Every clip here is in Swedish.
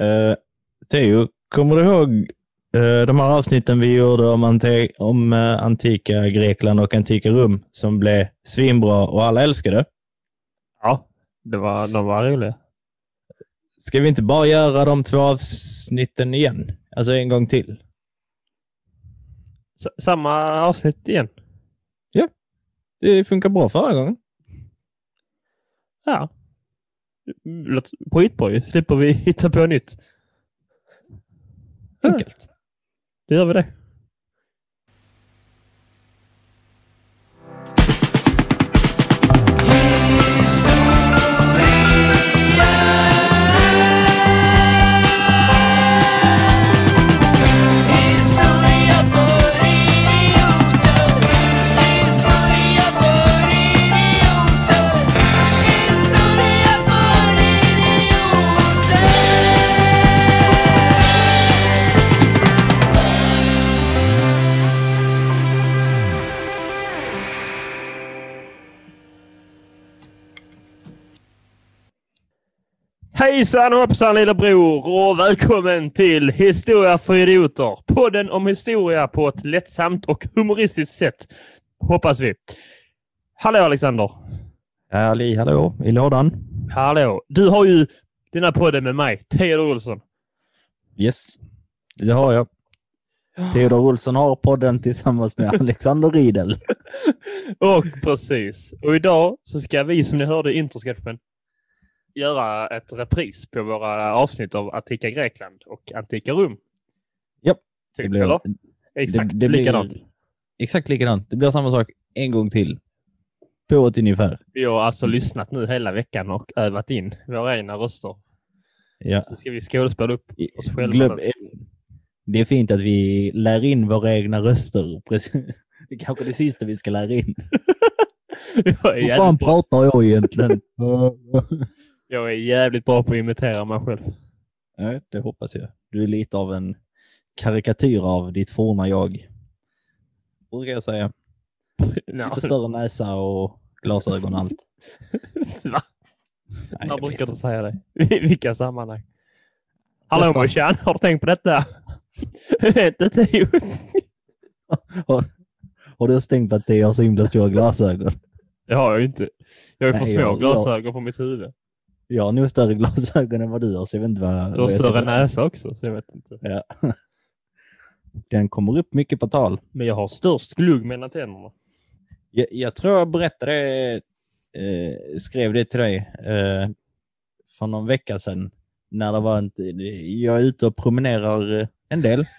Uh, Theo, kommer du ihåg uh, de här avsnitten vi gjorde om, ante om uh, antika Grekland och antika Rum som blev svinbra och alla älskade? Ja, det var, de var roliga. Ska vi inte bara göra de två avsnitten igen? Alltså en gång till? S samma avsnitt igen? Ja, det funkar bra förra gången. Ja. Skitbra. Slipper vi hitta på nytt. Enkelt. Då gör vi det. Hejsan hoppsan lilla bror och välkommen till Historia för idioter. Podden om historia på ett lättsamt och humoristiskt sätt. Hoppas vi. Hallå Alexander. Halli hallå i lådan. Hallå. Du har ju den här podden med mig, Theodor Olsson. Yes, det har jag. Theodor Olsson har podden tillsammans med Alexander Riedel. och precis. Och idag så ska vi som ni hörde i introsketchen göra ett repris på våra avsnitt av Antika Grekland och Antika Rum. Ja, typ, det blir, eller? Exakt det, det blir- likadant. Exakt likadant. Det blir samma sak en gång till. På ett ungefär. Vi har alltså lyssnat nu hela veckan och övat in våra egna röster. Ja. Så ska vi skådespela upp oss själva. Glöm, det är fint att vi lär in våra egna röster. Det är kanske det sista vi ska lära in. Vad fan pratar jag egentligen? jag är jävligt bra på att imitera mig själv. Nej, det hoppas jag. Du är lite av en karikatyr av ditt forna jag. Brukar jag säga. Ja. Lite större näsa och glasögon och allt. Va? Nej, jag brukar du säga det? I vilka sammanhang? Hallå morsan, har du tänkt på detta? Inte Theo. Har, har du stängt på att det har så himla stora glasögon? Det har jag ju inte. Jag har ju för små jag- glasögon på mitt huvud. Jag har nog större glasögon än vad du har, så jag vet inte vad... Du har större näsa också, så jag vet inte. Ja. Den kommer upp mycket på tal. Men jag har störst glugg mellan tänderna. Jag, jag tror jag berättade, eh, skrev det till dig eh, för någon vecka sedan. När det var en, jag är ute och promenerar en del.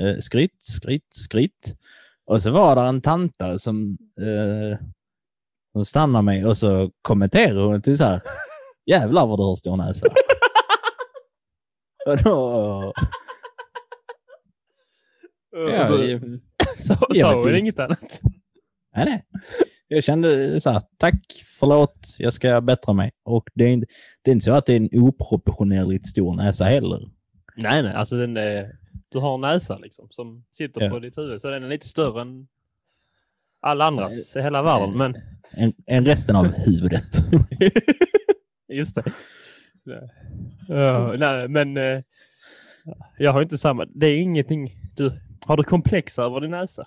Eh, skryt, skryt, skryt. Och så var det en tanta som, eh, som stannade mig och så kommenterade hon till så här. Jävlar vad du har stor näsa. och då, ja, så, det- så, jag sa hon inte. inget annat? Nej, nej. Jag kände så här, tack, förlåt, jag ska bättra mig. Och det är, inte, det är inte så att det är en oproportionerligt stor näsa heller. Nej, nej, alltså den är, du har en näsa liksom som sitter Ja. på ditt huvud. Så den är lite större än alla andras i hela världen. Men En, en resten av huvudet. just det. Ja, nej, men eh, jag har inte samma. Det är ingenting. Du, har du komplex över din näsa?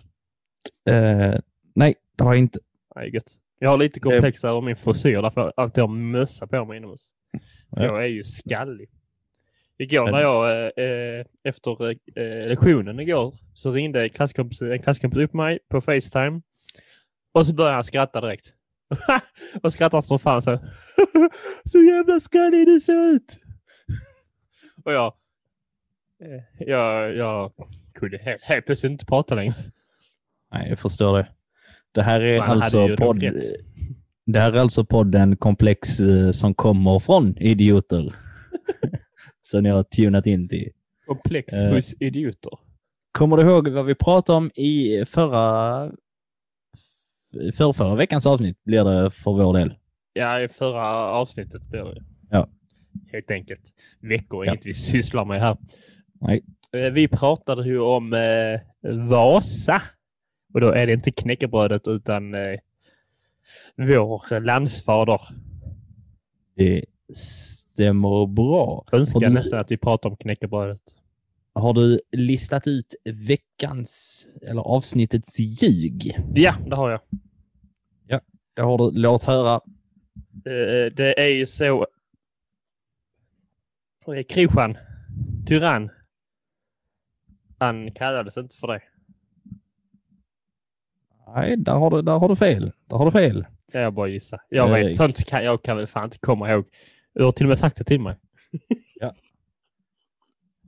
Eh, nej, det har jag inte. Nej, gött. Jag har lite komplex över min frisyr därför jag alltid har mössa på mig inomhus. Ja. Jag är ju skallig. Igår när jag eh, eh, efter eh, lektionen igår så ringde klasskompis, en klasskompis upp mig på Facetime och så började han skratta direkt. och skrattar som fan så. så jävla skallig du ser ut! och jag, eh, jag, jag kunde helt, helt plötsligt inte prata längre. Nej, jag förstår det. Det här är Man alltså podd... Det här är alltså podden Komplex eh, som kommer från idioter. så ni har tunat in till. Komplex Eh. hos idioter. Kommer du ihåg vad vi pratade om i förra, för förra veckans avsnitt blir det för vår del? Ja, i förra avsnittet blir det. Ja. Helt enkelt. Veckor är Ja. inget vi sysslar med här. Nej. Eh, Vi pratade ju om eh, Vasa. Och då är det inte knäckebrödet utan eh, vår landsfader. Det stämmer. bra. Önskar Har du- nästan att vi pratar om knäckebrödet. Har du listat ut veckans, eller avsnittets ljug? Ja, det har jag. Det har du. Låt höra. Eh, det är ju så... Krishan, tyrann. Han kallades inte för det. Nej, där har du, där har du fel. Där har du fel. Det jag bara gissa. Jag Eh. vet, sånt kan jag kan väl fan inte komma ihåg. Du har till och med sagt det till mig.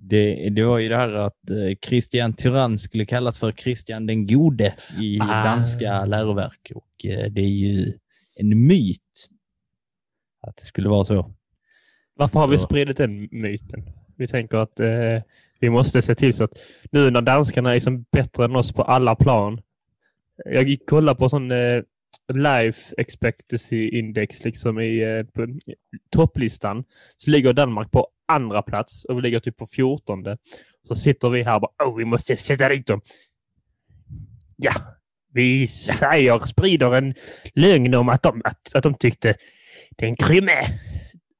Det, det var ju det här att eh, Christian Tyrann skulle kallas för Christian den gode i Ah. danska läroverk. Och eh, det är ju en myt att det skulle vara så. Varför har vi Så- spridit den myten? Vi tänker att eh, vi måste se till så att nu när danskarna är som bättre än oss på alla plan. Jag gick och kollade på sån eh, life expectancy index liksom i eh, på, topplistan. Så ligger Danmark på andra plats och vi ligger typ på fjortonde. Så sitter vi här och bara oh, vi måste sätta dit dem. Ja, vi säger, sprider en lögn om att de, att, att de tyckte den krymme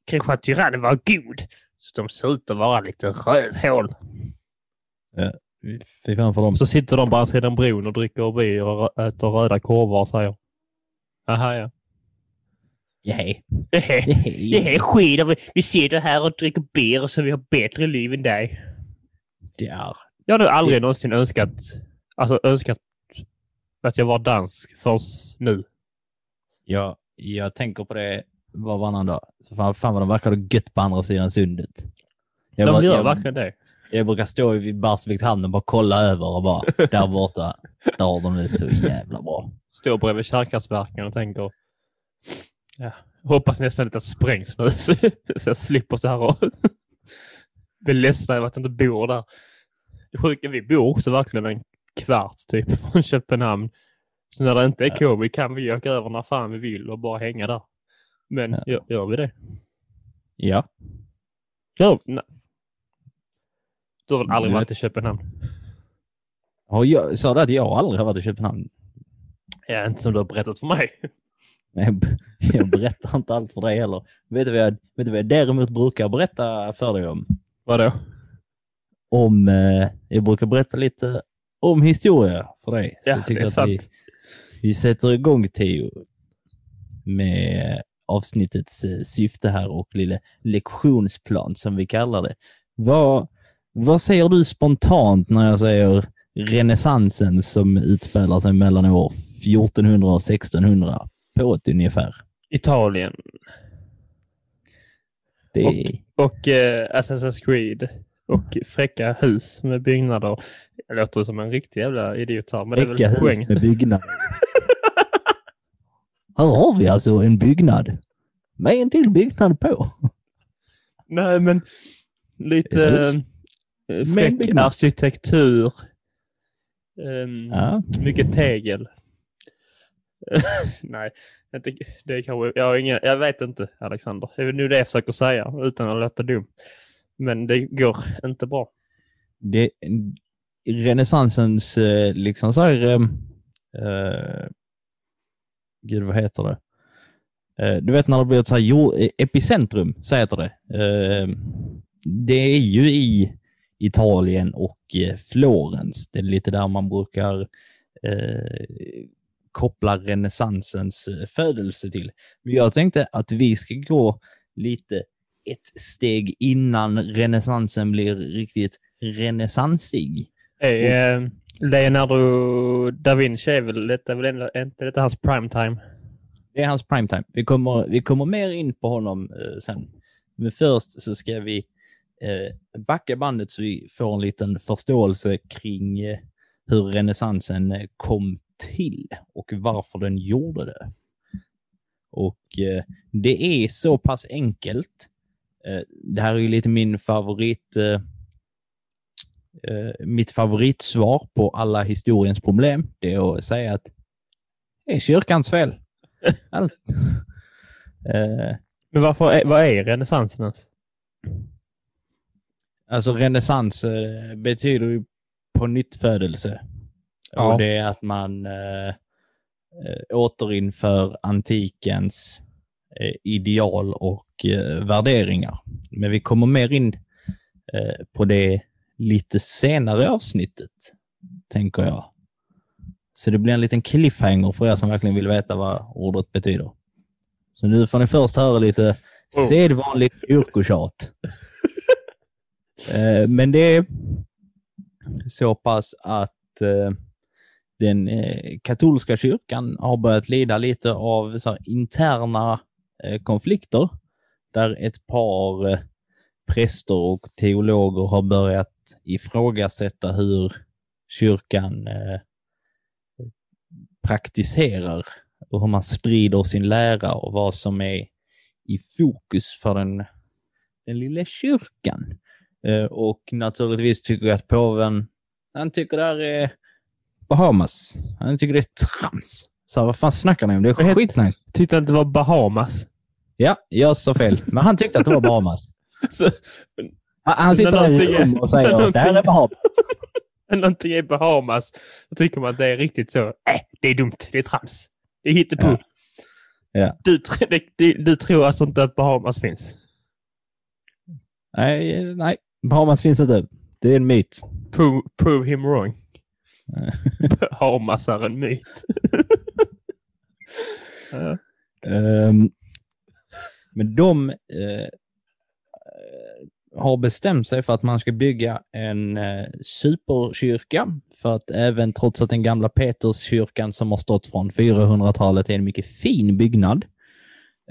kanske tyrannen var god. Så de ser ut att vara lite rövhål. Fy fan för dem. Så sitter de bara sidan bron och dricker bier och äter röda korvar och säger. Aha, ja. Det är skit. Vi- Vi sitter här och dricker bier så vi har bättre liv än dig. Där. Jag har nog aldrig någonsin önskat, alltså önskat att jag var dansk förrän nu. Jag, jag tänker på det var varannan dag. Så fan, fan vad de verkar ha gött på andra sidan sundet. Jag, De bara- gör jag, verkligen det. jag brukar stå vid Barsviks hamn och bara kolla över och bara, där borta, där har de det så jävla bra. Står bredvid kärnkraftverken och tänker. Ja, hoppas nästan att det sprängs nu så, jag slipper så här och bli ledsen över att jag inte bor där. Det sjuka, vi bor också verkligen en kvart typ från Köpenhamn. Så när det inte är covid kan vi åka över när fan vi vill och bara hänga där. Men Ja. gör, gör vi det? Ja. Gör, nej. Du har väl aldrig varit i Köpenhamn? Jag, sa du att jag aldrig har varit i Köpenhamn? Ja, inte som du har berättat för mig. Jag, jag berättar inte allt för dig heller. Vet du, vad jag, vet du vad jag däremot brukar berätta för dig om? Vadå? om eh, jag brukar berätta lite om historia för dig. Ja, det är att vi, sant. vi sätter igång Theo med avsnittets eh, syfte här och lilla lektionsplan som vi kallar det. Vad, vad säger du spontant när jag säger renässansen som utspelar sig mellan år 1400 och 1600 på ett ungefär? Italien. Det Och- Och eh, Assassin's Creed. Och fräcka hus med byggnader. Jag låter som en riktig jävla idiot här, men det är väl hus poäng. med byggnad. här har vi alltså en byggnad med en till byggnad på. Nej, men lite hus. eh, fräck arkitektur. Ehm, Ja. Mycket tegel. Nej, jag, tycker, det är kanske, jag, har ingen, jag vet inte Alexander. Det är nu det jag försöker säga utan att låta dum. Men det går inte bra. Det, renässansens eh, liksom så här, äh, gud vad heter det? Du vet när det blir ett så här jord, epicentrum, så heter det. Det är ju i Italien och Florens. Det är lite där man brukar eh, koppla renässansens eh, födelse till. Men jag tänkte att vi ska gå lite ett steg innan renässansen blir riktigt renässansig. Är, eh, Leonardo da Vinci är väl, detta är väl inte detta hans prime time? Det är hans primetime. Vi kommer, vi kommer mer in på honom eh, sen. Men först så ska vi eh, backa bandet så vi får en liten förståelse kring eh, hur renässansen eh, kom till och varför den gjorde det. Och eh, det är så pass enkelt. Eh, det här är ju lite min favorit eh, mitt favoritsvar på alla historiens problem. Det är att säga att det är kyrkans fel. Allt. Men varför är, vad är renässansen ens? alltså renässans betyder ju på nytt födelse. Ja. Och det är att man eh, eh, återinför antikens eh, ideal och eh, värderingar. Men vi kommer mer in eh, på det lite senare avsnittet, tänker jag. Så det blir en liten cliffhanger för er som verkligen vill veta vad ordet betyder. Så nu får ni först höra lite Oh. sedvanligt yrkotjat. Eh, Men det är så pass att eh, den eh, katolska kyrkan har börjat lida lite av så här, interna eh, konflikter där ett par eh, präster och teologer har börjat ifrågasätta hur kyrkan eh, praktiserar och hur man sprider sin lära och vad som är i fokus för den, den lilla kyrkan. Eh, och naturligtvis tycker jag att påven, han tycker det här är Bahamas. Han tycker det är trams. Så vad fan snackar ni om? Det är heter- skitnice. Tyckte att det var Bahamas. Ja, jag sa fel. Men han tyckte att det var Bahamas. Så, Han, han sitter där i rum och säger att det här är Bahamas. när någonting är Bahamas, då tycker man att det är riktigt så. Äh, det är dumt. Det är trams. Det är hittepå. Ja. Ja. Du, det- du tror alltså inte att Bahamas finns? Nej, nej, Bahamas finns inte. Det är en myt. Prove, prove him wrong. Bahamas är en myt. Ja. Ehm, men de eh, har bestämt sig för att man ska bygga en eh, superkyrka. För att även trots att den gamla Peterskyrkan som har stått från 400-talet är en mycket fin byggnad,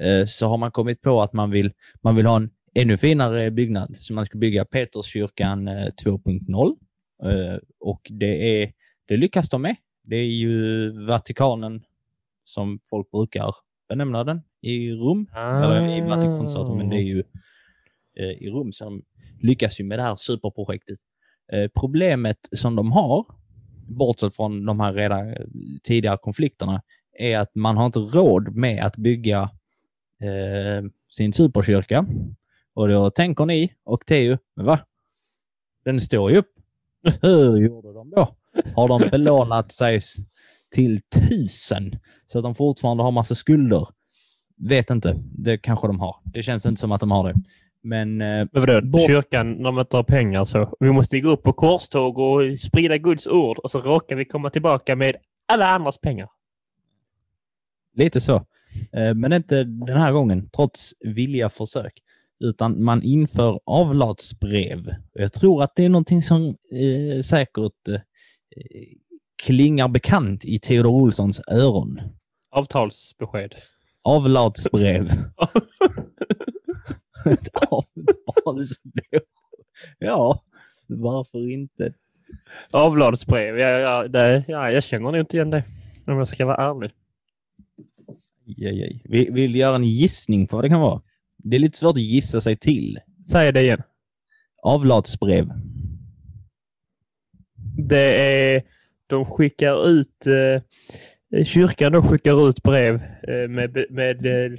eh, så har man kommit på att man vill, man vill ha en ännu finare byggnad. Så man ska bygga Peterskyrkan eh, 2.0. Eh, och det, är, det lyckas de med. Det är ju Vatikanen som folk brukar benämna den i Rom. Eller i Vatikanstaten, men det är ju eh, i Rom som lyckas ju med det här superprojektet. Eh, problemet som de har, bortsett från de här redan tidigare konflikterna, är att man har inte råd med att bygga eh, sin superkyrka. Och då tänker ni och Teo, men va? Den står ju upp. Hur gjorde de då? Har de belånat sig till tusen så att de fortfarande har massa skulder? Vet inte. Det kanske de har. Det känns inte som att de har det. Men eh, Men vadå, Bort- kyrkan, man inte har pengar så. Vi måste gå upp på korståg och sprida Guds ord och så råkar vi komma tillbaka med alla andras pengar. lite så. Eh, men inte den här gången, trots villiga försök. Utan man inför avlatsbrev. Jag tror att det är någonting som eh, säkert eh, klingar bekant i Theodor Olssons öron. Avtalsbesked. Avlatsbrev. Ett avtalsbrev. Ja, varför inte? Avlatsbrev, ja, ja, det, ja, jag känner nog inte igen det. Om jag ska vara ärlig. Aj, aj. Vi vill göra en gissning på vad det kan vara. Det är lite svårt att gissa sig till. Säg det igen. Avlatsbrev. Det är, de skickar ut, eh, kyrkan då skickar ut brev eh, med, med eh,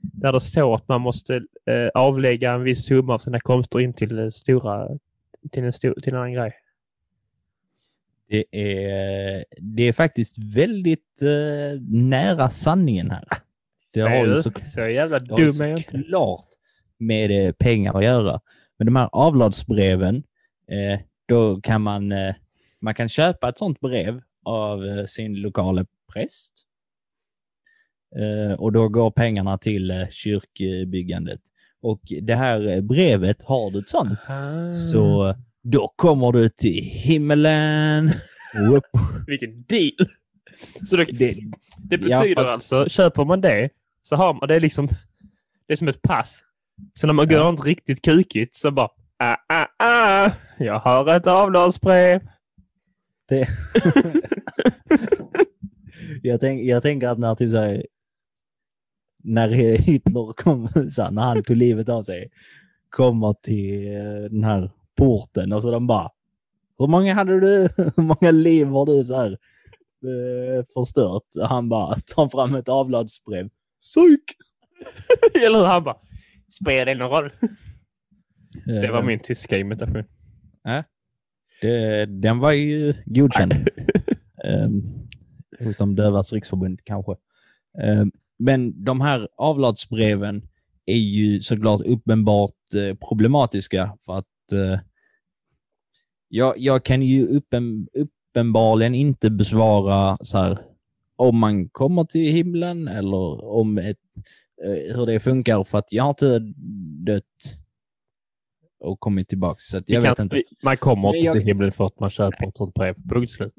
där det står att man måste eh, avlägga en viss summa av sina komster in till eh, stora, till en, stor, till en annan grej. Det är, det är faktiskt väldigt eh, nära sanningen här. Det har ju så, så jävla dum är jag inte. såklart med eh, pengar att göra. Men de här avlatsbreven, eh, då kan man, eh, man kan köpa ett sånt brev av eh, sin lokala präst. Eh, och då går pengarna till kyrkbyggandet. Och det här brevet, har du ett sånt, Ah. så då kommer du till himmelen. Vilken deal! Så det, Det, det Ja, betyder fast- alltså, köper man det så har man det är liksom, det är som ett pass. Så när man går Ja. runt riktigt kukigt så bara, ah, ah, ah, jag har ett avlatsbrev. det. jag, tänk, jag tänker att när typ så här, när Hitler kom, så här, när han tog livet av sig, kommer till eh, den här porten och så de bara, hur många hade du, hur många liv har du så här eh, förstört? Och han bara tar fram ett avlatsbrev. Psyk! Eller hur? Han bara, spelar det någon roll? Det var Eh, min tyska imitation. Det, den var ju godkänd. um, hos de dövas riksförbund kanske. Ehm, men de här avlatsbreven är ju såklart uppenbart eh, problematiska för att jag, jag kan ju uppen, uppenbarligen inte besvara så här, om man kommer till himlen eller om ett, hur det funkar för att jag har inte dött och kommit tillbaka. Så jag Vi vet kan- inte. Man kommer inte jag- till himlen för att man köper ett sånt brev. Punkt slut.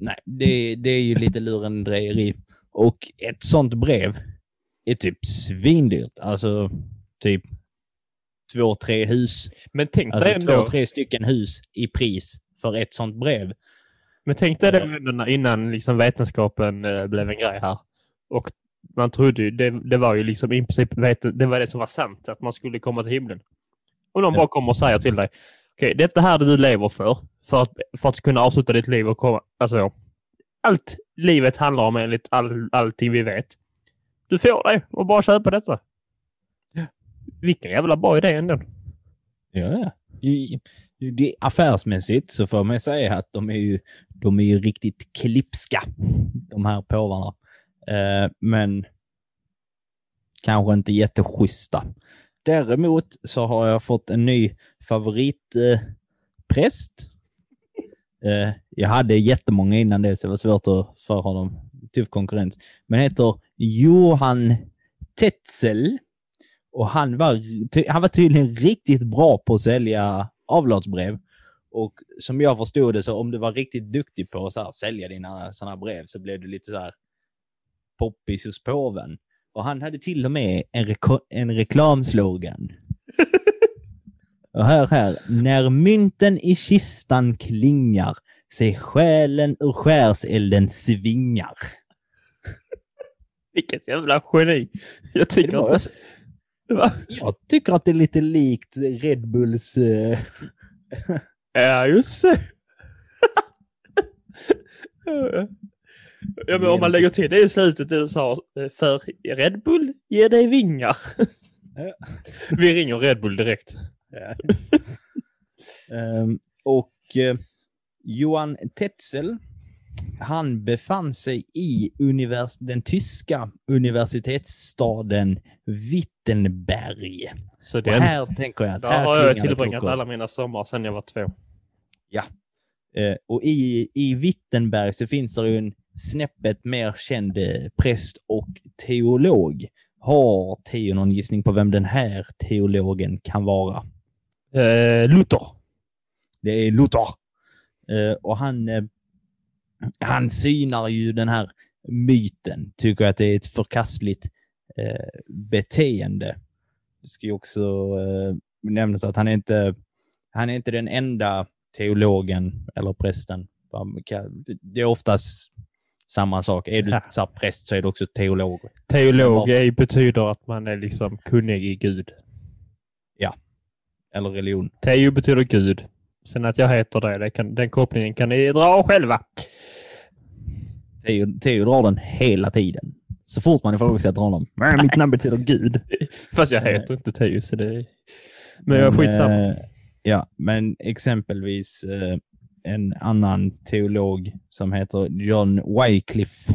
Nej, det, det är ju lite lurendrejeri. Och ett sånt brev är typ svindyrt. Alltså typ två, tre hus. Men tänk dig Alltså ändå, två, tre stycken hus i pris för ett sånt brev. men tänk dig det innan liksom vetenskapen eh, blev en grej här. Och man trodde ju, det, det var ju liksom i princip, det var det som var sant, att man skulle komma till himlen. Och de Ja. bara kommer och säger till dig, okej, detta här är det du lever för, för att, för att kunna avsluta ditt liv och komma, alltså, allt livet handlar om enligt all, allting vi vet. Du får det och bara köpa detta. Ja. Vilken jävla bra idé ändå. Ja, ja. I- i- Det, affärsmässigt så får man säga att de är ju, de är ju riktigt klipska, de här påvarna. Eh, men kanske inte jätteschyssta. Däremot så har jag fått en ny favoritpräst. Eh, eh, jag hade jättemånga innan det, så det var svårt att för honom. Tuff konkurrens. Men heter Johan Tetzel. Och han var, ty, han var tydligen riktigt bra på att sälja avlatsbrev. Och som jag förstod det, så om du var riktigt duktig på att så här, sälja dina sådana brev så blev du lite så här poppis hos påven. Och han hade till och med en, reko- en reklamslogan. och här, här. När mynten i kistan klingar, se själen ur skärselden svingar. Vilket jävla geni. Jag tycker Det att det. Jag tycker att det är lite likt Red Bulls... eh, Ja, just det. ja, men om man lägger till det i slutet, det du sa, eh, för Red Bull ger dig vingar. Ja. Vi ringer Red Bull direkt. Ehm, och eh, Johan Tetzel, han befann sig i univers den tyska universitetsstaden Wittenberg. Så Och den, här tänker jag att där har jag tillbringat alla mina sommar sedan jag var två. Eh, och i, i Wittenberg så finns det ju en snäppet mer känd eh, präst och teolog. Har Theo någon gissning på vem den här teologen kan vara? Eh, Luther. Det är Luther. Eh, och han, eh, han synar ju den här myten. Tycker att det är ett förkastligt eh, beteende. Det ska ju också eh, nämnas att han är inte, han är inte den enda teologen eller prästen. Det är oftast samma sak. Är du Ja. präst så är du också teolog. Teolog är, betyder att man är liksom kunnig i Gud. Eller religion. Teo betyder Gud. Sen att jag heter det, det kan, den kopplingen kan ni dra själva. Theo, Theo drar den hela tiden. Så fort man ifrågasätter honom. Men mitt namn betyder Gud. Fast jag heter inte Teo, så det... Men jag är skitsamma. eh, ja, men exempelvis eh, en annan teolog som heter John Wycliffe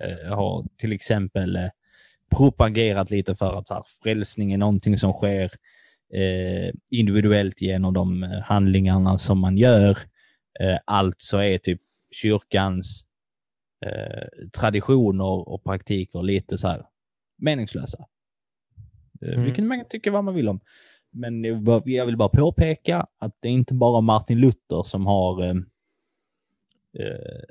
eh, har till exempel eh, propagerat lite för att så här, frälsning är någonting som sker eh, individuellt genom de handlingarna som man gör. Alltså är typ kyrkans traditioner och praktiker lite så här meningslösa. Mm. Vilket man kan tycka vad man vill om. Men jag vill bara- påpeka att det är inte bara Martin Luther som har eh, eh,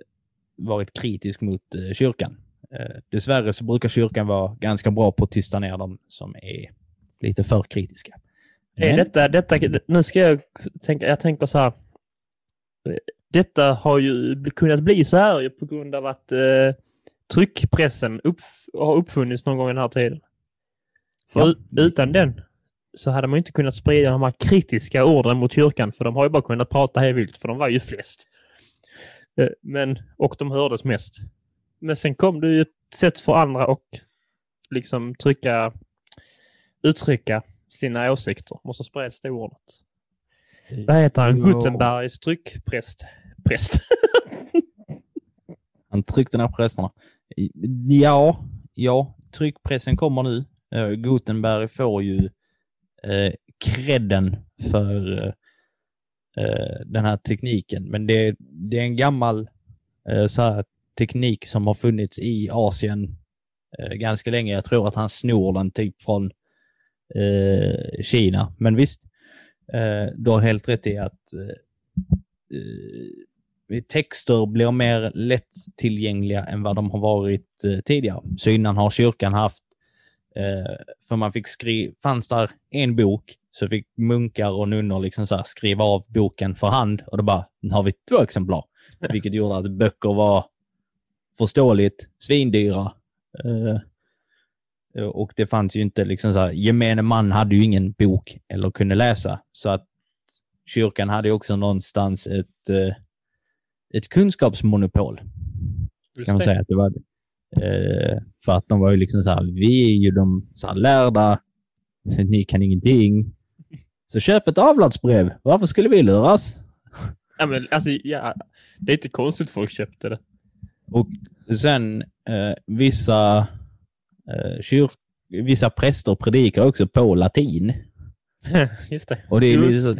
varit kritisk mot eh, kyrkan. Eh, dessvärre så brukar kyrkan vara ganska bra på att tysta ner dem som är lite för kritiska. Är Men- detta, detta, nu ska jag tänka, jag tänker så här. Detta har ju kunnat bli så här på grund av att eh, tryckpressen upp, har uppfunnits någon gång i den här tiden. För Ja. ut- utan den så hade man inte kunnat sprida de här kritiska orden mot kyrkan, för de har ju bara kunnat prata hej vilt, för de var ju flest. Eh, Men, och de hördes mest. Men sen kom det ju ett sätt för andra och liksom trycka, uttrycka sina åsikter. Och så spreds det ordet. Vad heter han? Gutenbergs tryckpräst. Präst. Han tryckte ner prästerna. Ja, ja, tryckpressen kommer nu. Eh, Gutenberg får ju eh, credden för eh, eh, den här tekniken. Men det, det är en gammal eh, så här, teknik som har funnits i Asien eh, ganska länge. Jag tror att han snor den typ från eh, Kina. Men visst, eh, du har helt rätt i att eh, eh texter blir mer lättillgängliga än vad de har varit eh, tidigare. Så innan har kyrkan haft, eh, för man fick skriva, fanns där en bok så fick munkar och nunnor liksom så skriva av boken för hand och då bara, nu har vi två exemplar. Vilket gjorde att böcker var förståeligt svindyra. Eh, och det fanns ju inte liksom så här, gemene man hade ju ingen bok eller kunde läsa. Så att kyrkan hade också någonstans ett, eh, ett kunskapsmonopol. Just Kan man det. säga att det var. Eh, för att de var ju liksom så här, vi är ju de så här lärda, ni kan ingenting. Så köp ett avlatsbrev. Varför skulle vi luras? Ja, men alltså, ja, det är inte konstigt folk köpte det. Och sen eh, vissa, eh, kyr, vissa präster predikar också på latin. Just det. Och det är så,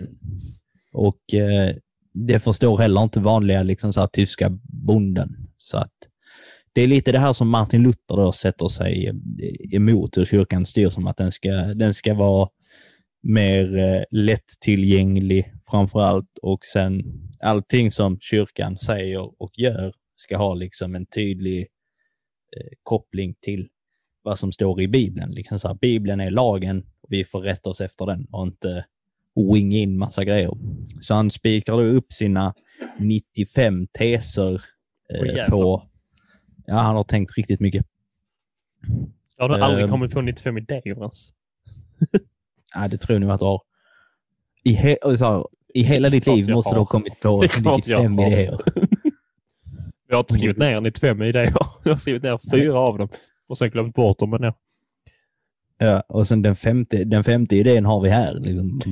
och eh, det förstår heller inte vanliga liksom så här, tyska bonden. Så att det är lite det här som Martin Luther då sätter sig emot hur kyrkan styrs som att den ska, den ska vara mer eh, lättillgänglig framför allt och sen allting som kyrkan säger och gör ska ha liksom en tydlig eh, koppling till vad som står i Bibeln. Liksom så här, Bibeln är lagen och vi får rätta oss efter den och inte wing in massa grejer. Så han spikar då upp sina 95 teser eh, på... Ja, han har tänkt riktigt mycket. Jag har nog aldrig Ehm. kommit på 95 idéer ens. Ja, det tror jag nog att du har. I, he här, I hela ditt liv måste du ha kommit på Det är klart jag 95 har. idéer. Jag har inte skrivit ner 95 idéer. Jag har skrivit ner fyra av dem och sen glömt bort dem. Men ja. Ja, och sen den femte, den femte idén har vi här. Liksom.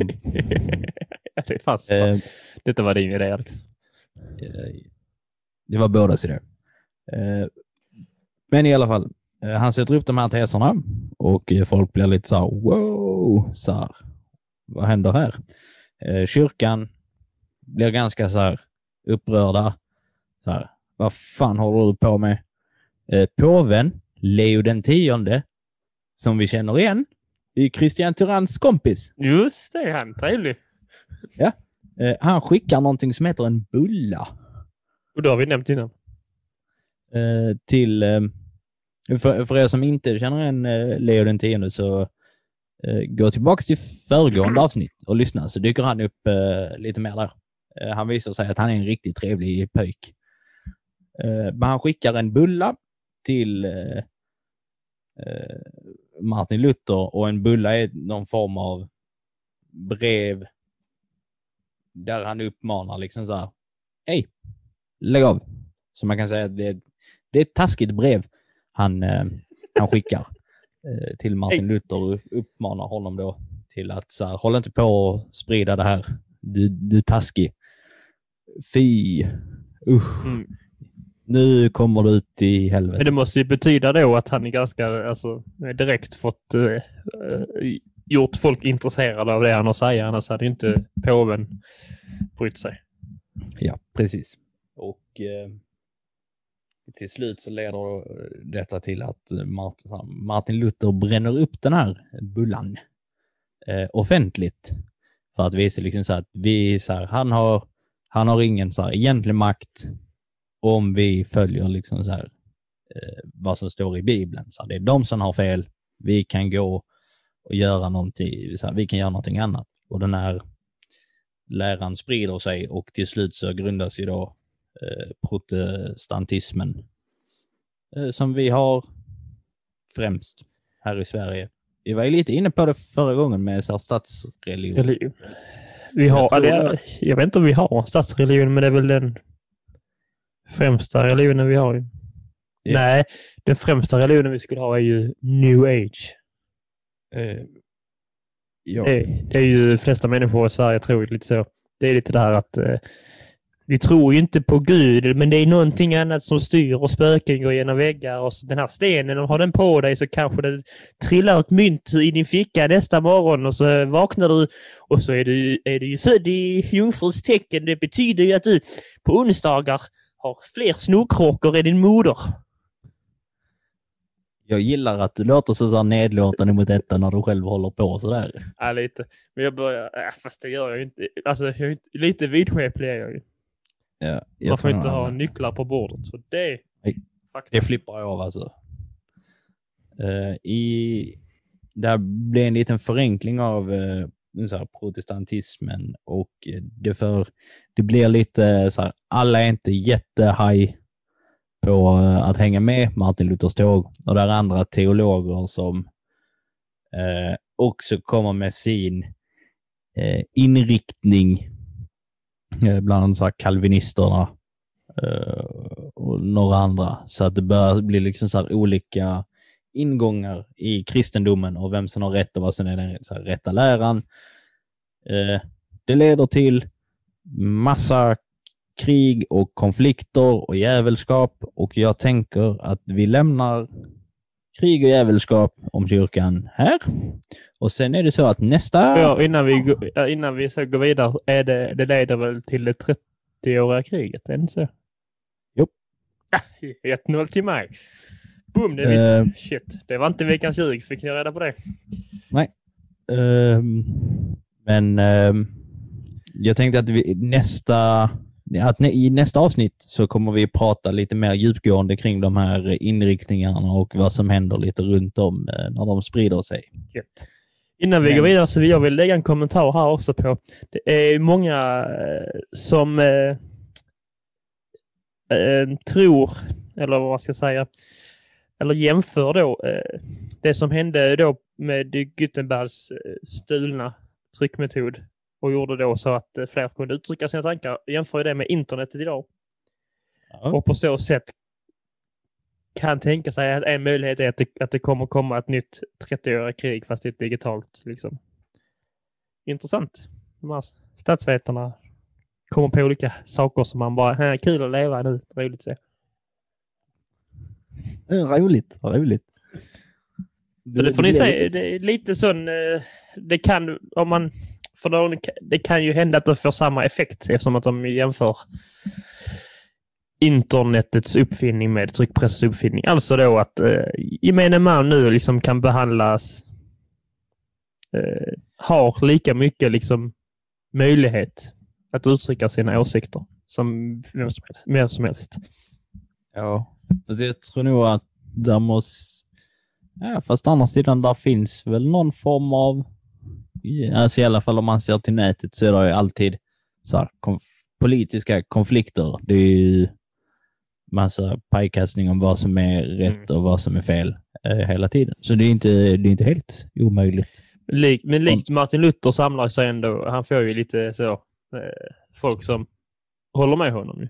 Det är fast. Eh, Detta var din idé Alex. Eh, Det var bådas idé. Eh, Men i alla fall, eh, han sätter upp de här teserna och eh, folk blir lite så här, wow, så här, vad händer här? Eh, Kyrkan blir ganska så här upprörda. Så här, vad fan håller du på med? Påven, Leo den tionde, som vi känner igen, är Christian Tyranns kompis. Just det, han trevlig. Eh, Han skickar någonting som heter en bulla. Och det har vi nämnt innan. till... För, för er som inte känner en eh, Leo den tionde så eh, gå tillbaka till föregående avsnitt och lyssna så dyker han upp eh, lite mer där. Eh, han visar sig att han är en riktigt trevlig pöjk. Eh, men han skickar en bulla till eh, eh Martin Luther och en bulla är någon form av brev där han uppmanar liksom så här. Hej, lägg av. Så man kan säga att det, det är ett taskigt brev han, eh, han skickar eh, till Martin Luther och uppmanar honom då till att så här, håll inte på och sprida det här. Du, du taskig. Fy. Usch. Mm. Nu kommer du ut i helvete. Men det måste ju betyda då att han är ganska, alltså, direkt fått eh, gjort folk intresserade av det han har säga. Annars hade inte påven brytt sig. Ja, precis. Och eh, till slut så leder detta till att eh, Martin, Luther bränner upp den här bullan eh, offentligt. För att visa liksom så att vi, så här, han, har, han har ingen så här, egentlig makt om vi följer liksom så här, eh, vad som står i Bibeln. Så här, det är de som har fel. Vi kan gå och göra någonting, så här, vi kan göra någonting annat. Och den här läran sprider sig och till slut så grundas ju då protestantismen eh, som vi har främst här i Sverige. Vi var ju lite inne på det förra gången med så här, statsreligion. Eller, vi har, Jag eller, jag, vet inte om vi har statsreligion, men det är väl den främsta religionen vi har. Ja. Nej, den främsta religionen vi skulle ha är ju new age. Eh, ja. Det, det är ju de flesta människor i Sverige tror lite så. Det är lite det här att eh, vi tror ju inte på Gud, men det är någonting annat som styr och spöken går genom väggar. Och så den här stenen, om har den på dig så kanske det trillar ett mynt i din ficka nästa morgon och så vaknar du och så är du, är du ju född i jungfruns tecken. Det betyder ju att du på onsdagar har fler snorkråkor än din moder. Jag gillar att du låter så nedlåtande mot detta när du själv håller på sådär. Ja, lite. Men jag börjar... Äh, fast det gör jag ju inte. Alltså, jag är inte, lite vidskeplig är jag ju. Ja, Man får inte ha nycklar på bordet. Så det... Det flippar jag av alltså. Uh, i, där blir en liten förenkling av uh, här, protestantismen och det, för, det blir lite så här, alla är inte jättehaj på att hänga med Martin Luthers tåg och det är andra teologer som också kommer med sin inriktning Eh, bland så här kalvinisterna eh, och några andra. Så att det börjar bli liksom så olika ingångar i kristendomen och vem som har rätt och vad som är den så rätta läran. Eh, det leder till massa krig och konflikter och jävelskap och jag tänker att vi lämnar krig och jävelskap om kyrkan här. Och sen är det så att nästa... Ja, innan vi, innan vi så går vidare, är det, det leder väl till det 30-åriga kriget, är det inte så? Jo. 1-0 till mig. Boom, det visste uh, Shit, det var inte veckans ljug. Fick ni reda på det? Nej. Uh, men uh, jag tänkte att vi, nästa att i nästa avsnitt så kommer vi prata lite mer djupgående kring de här inriktningarna och vad som händer lite runt om eh, när de sprider sig. Gött. Innan vi Men... går vidare så vill jag vill lägga en kommentar här också på. Det är många eh, som eh, eh, tror, eller vad man ska säga, eller jämför då eh, det som hände då med Gutenbergs stulna tryckmetod och gjorde då så att eh, fler kunde uttrycka sina tankar. Jämför det med internetet idag. Ja. Och på så sätt kan tänka sig att en möjlighet är att det, att det kommer komma ett nytt 30-åriga krig fast det är digitalt. Liksom. Intressant. De här statsvetarna kommer på olika saker som man bara, kul att leva nu, roligt att se. Roligt, roligt. Så det får ni säga, det är lite sån, eh, det kan, om man för då, det kan ju hända att det får samma effekt eftersom att de jämför internetets uppfinning med tryckpressens uppfinning. Alltså då att eh, gemene man nu liksom kan behandlas, eh, har lika mycket liksom möjlighet att uttrycka sina åsikter som vem som helst. Mer som helst. Ja, fast jag tror nog att där måste... Ja, fast å andra sidan, där finns väl någon form av alltså i alla fall om man ser till nätet så är det ju alltid så här, konf politiska konflikter. Det är ju massa pajkastning om vad som är rätt mm. och vad som är fel eh, hela tiden. Så det är inte, det är inte helt omöjligt. Lik, men likt Martin Luther samlar sig ändå, han får ju lite så, eh, folk som håller med honom.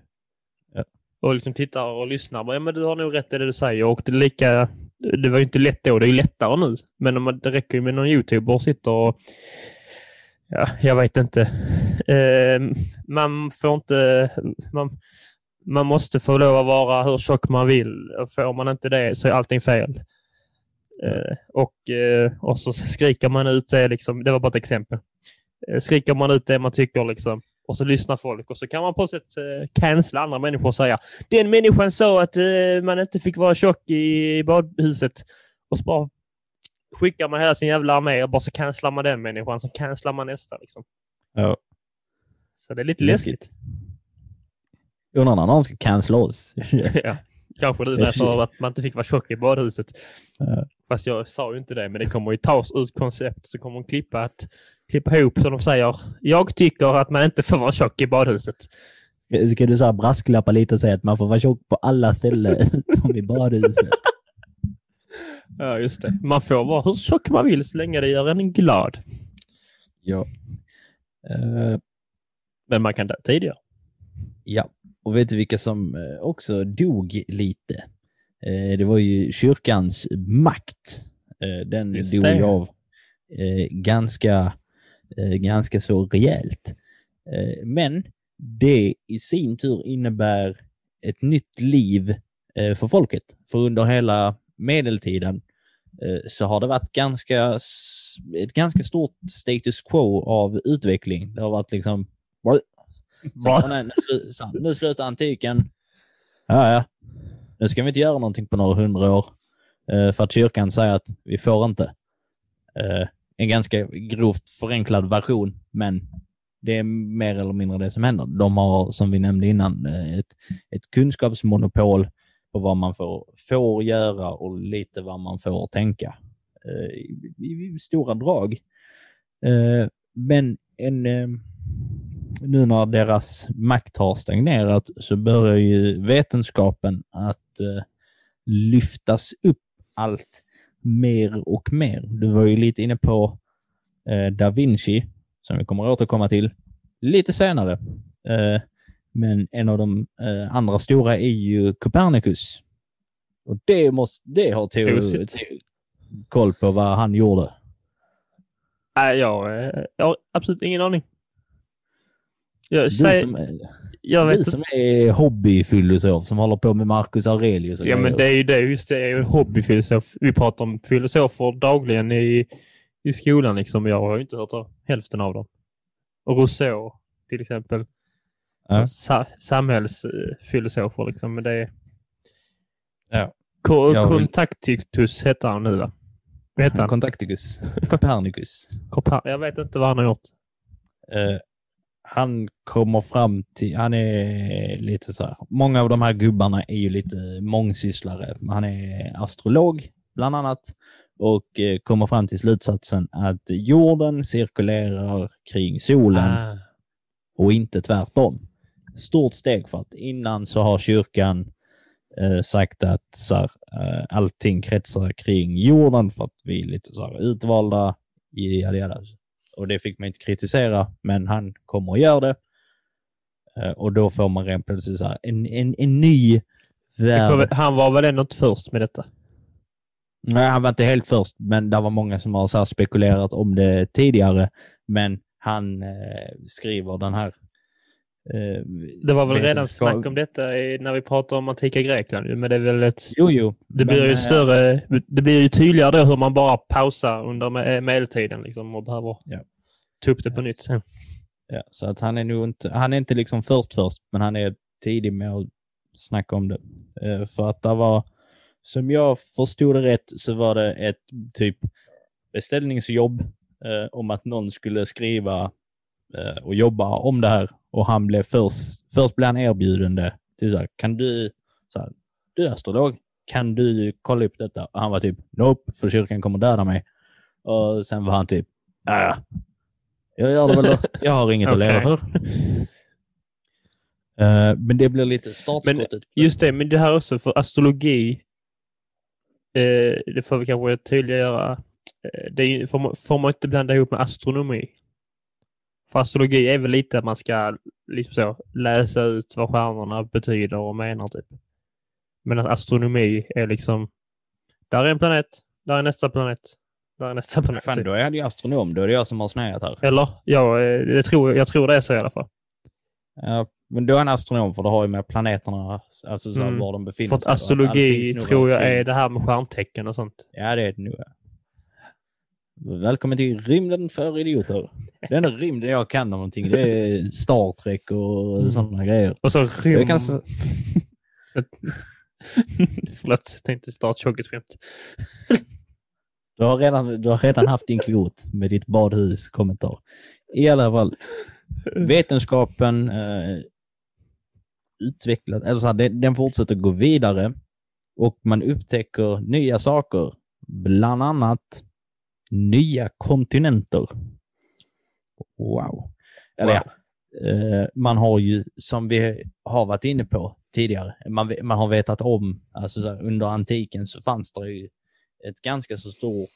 Ja. Och liksom tittar och lyssnar. Ja, men du har nog rätt i det du säger. Och det, är lika, det var ju inte lätt då, det är ju lättare nu. Men om, det räcker ju med någon youtuber och sitter och Ja, jag vet inte. Eh, man får inte... Man, man måste få lov att vara hur tjock man vill. Får man inte det så är allting fel. Eh, och, eh, och så skriker man ut det, liksom, det var bara ett exempel. Eh, skriker man ut det man tycker liksom, och så lyssnar folk och så kan man på sätt eh, cancella andra människor och säga den människan sa att eh, man inte fick vara tjock i badhuset. Och så bara skickar man hela sin jävla armé och bara så cancelar man den människan, så cancelar man nästa. Liksom. Ja. Så det är lite läskigt. läskigt. När någon ska cancella oss. ja. Kanske du med för att man inte fick vara tjock i badhuset. Ja. Fast jag sa ju inte det, men det kommer ju tas ut koncept så kommer de klippa, att, klippa ihop som de säger. Jag tycker att man inte får vara tjock i badhuset. Ska du så brasklappa lite och säga att man får vara tjock på alla ställen utom i badhuset? Ja, just det. Man får vara hur tjock man vill så länge det gör en glad. Ja. Uh, Men man kan dö tidigare. Ja, och vet du vilka som eh, också dog lite? Uh, det var ju kyrkans makt. Den just dog det. av ganska, ganska så rejält. Men det i sin tur innebär ett nytt liv eh, för folket. För under hela medeltiden eh, så har det varit ganska, ett ganska stort status quo av utveckling. Det har varit liksom... Så, nej, nu, så, nu slutar antiken. Ja, ja. Nu ska vi inte göra någonting på några hundra år. Eh, för att kyrkan säger att vi får inte. En ganska grovt förenklad version, men det är mer eller mindre det som händer. De har, som vi nämnde innan, eh, ett, ett kunskapsmonopol på vad man får, får göra och lite vad man får tänka. Eh, i, i, I stora drag. Eh, men en, eh, nu när deras makt har stagnerat så börjar ju vetenskapen att eh, lyftas upp allt mer och mer. Du var ju lite inne på eh, Da Vinci, som vi kommer att återkomma till lite senare. Eh, men en av de eh, andra stora är ju Copernicus. Och det, måste, det har Theo koll på vad han gjorde. Nej, jag, eh, jag har absolut ingen aning. Jag, säger, som, jag du vet inte. som är hobbyfilosof som håller på med Marcus Aurelius. Ja, men det är ju det. Just det är hobbyfilosof. Vi pratar om filosofer dagligen i, i skolan. Liksom. Jag har ju inte hört av hälften av dem. Och Rousseau till exempel. Ja. Sa, samhällsfilosofer liksom. Men det är... Ja. Ko- Contacticus heter han nu va? Heter han? Copernicus. Copa- Jag vet inte vad han har gjort. Eh, han kommer fram till, han är lite så här, många av de här gubbarna är ju lite mångsysslare. Han är astrolog bland annat och eh, kommer fram till slutsatsen att jorden cirkulerar kring solen Ah. och inte tvärtom. Stort steg för att innan så har kyrkan eh, sagt att så här, eh, allting kretsar kring jorden för att vi är lite så här, utvalda. Jada, jada. Och det fick man inte kritisera, men han kommer och gör det. Eh, och då får man rent plötsligt så här, en, en, en ny värld. Han var väl ändå inte först med detta? Nej, han var inte helt först, men det var många som har spekulerat om det tidigare. Men han eh, skriver den här... Det var väl redan vetenskap- snack om detta i, när vi pratade om antika Grekland. Men det är väl ett... Jo, jo. Det men, blir ju eh, större, det blir ju tydligare då hur man bara pausar under me- medeltiden liksom och behöver Ja. ta upp det på nytt sen. Ja, så att han är nog inte, han är inte liksom först först, men han är tidig med att snacka om det. Eh, för att det var, som jag förstod det rätt, så var det ett typ beställningsjobb eh, om att någon skulle skriva och jobba om det här. Och han blev först, först blev han erbjuden det. Till så här, kan du, så här, du är astrolog, kan du kolla upp detta? Och han var typ, nope, för kyrkan kommer döda mig. Och sen var han typ, äh, jag gör det väl då. Jag har inget att leva för. Eh, men det blir lite startskottet. Just det, men det här också för astrologi. Eh, det får vi kanske tydliggöra. Eh, det är, får, man, får man inte blanda ihop med astronomi. För astrologi är väl lite att man ska liksom så, läsa ut vad stjärnorna betyder och menar typ. Men att astronomi är liksom, där är en planet, där är nästa planet, där är nästa planet. Fan, typ. då är jag ju astronom. Då är det jag som har snöat här. Eller? Ja, eh, det tror, jag tror det är så i alla fall. Ja, men då är en astronom för det har ju med planeterna, alltså så Mm. var de befinner För sig. allting astrologi tror jag är det här med stjärntecken och sånt. Ja, det är det nog. Välkommen till rymden för idioter. Det enda rymden jag kan om någonting, det är Star Trek och Mm. sådana grejer. Och så rym... Jag kan Förlåt, tänkte starta tjockigt skämt. Du har, redan, du har redan haft din kvot med ditt badhus-kommentar. I alla fall, vetenskapen eh, utvecklas, eller så här, den, den fortsätter gå vidare och man upptäcker nya saker. Bland annat nya kontinenter. Wow. Eller Wow. ja, eh, man har ju, som vi har varit inne på tidigare, man, man har vetat om, alltså så här, under antiken så fanns det ju ett ganska så stort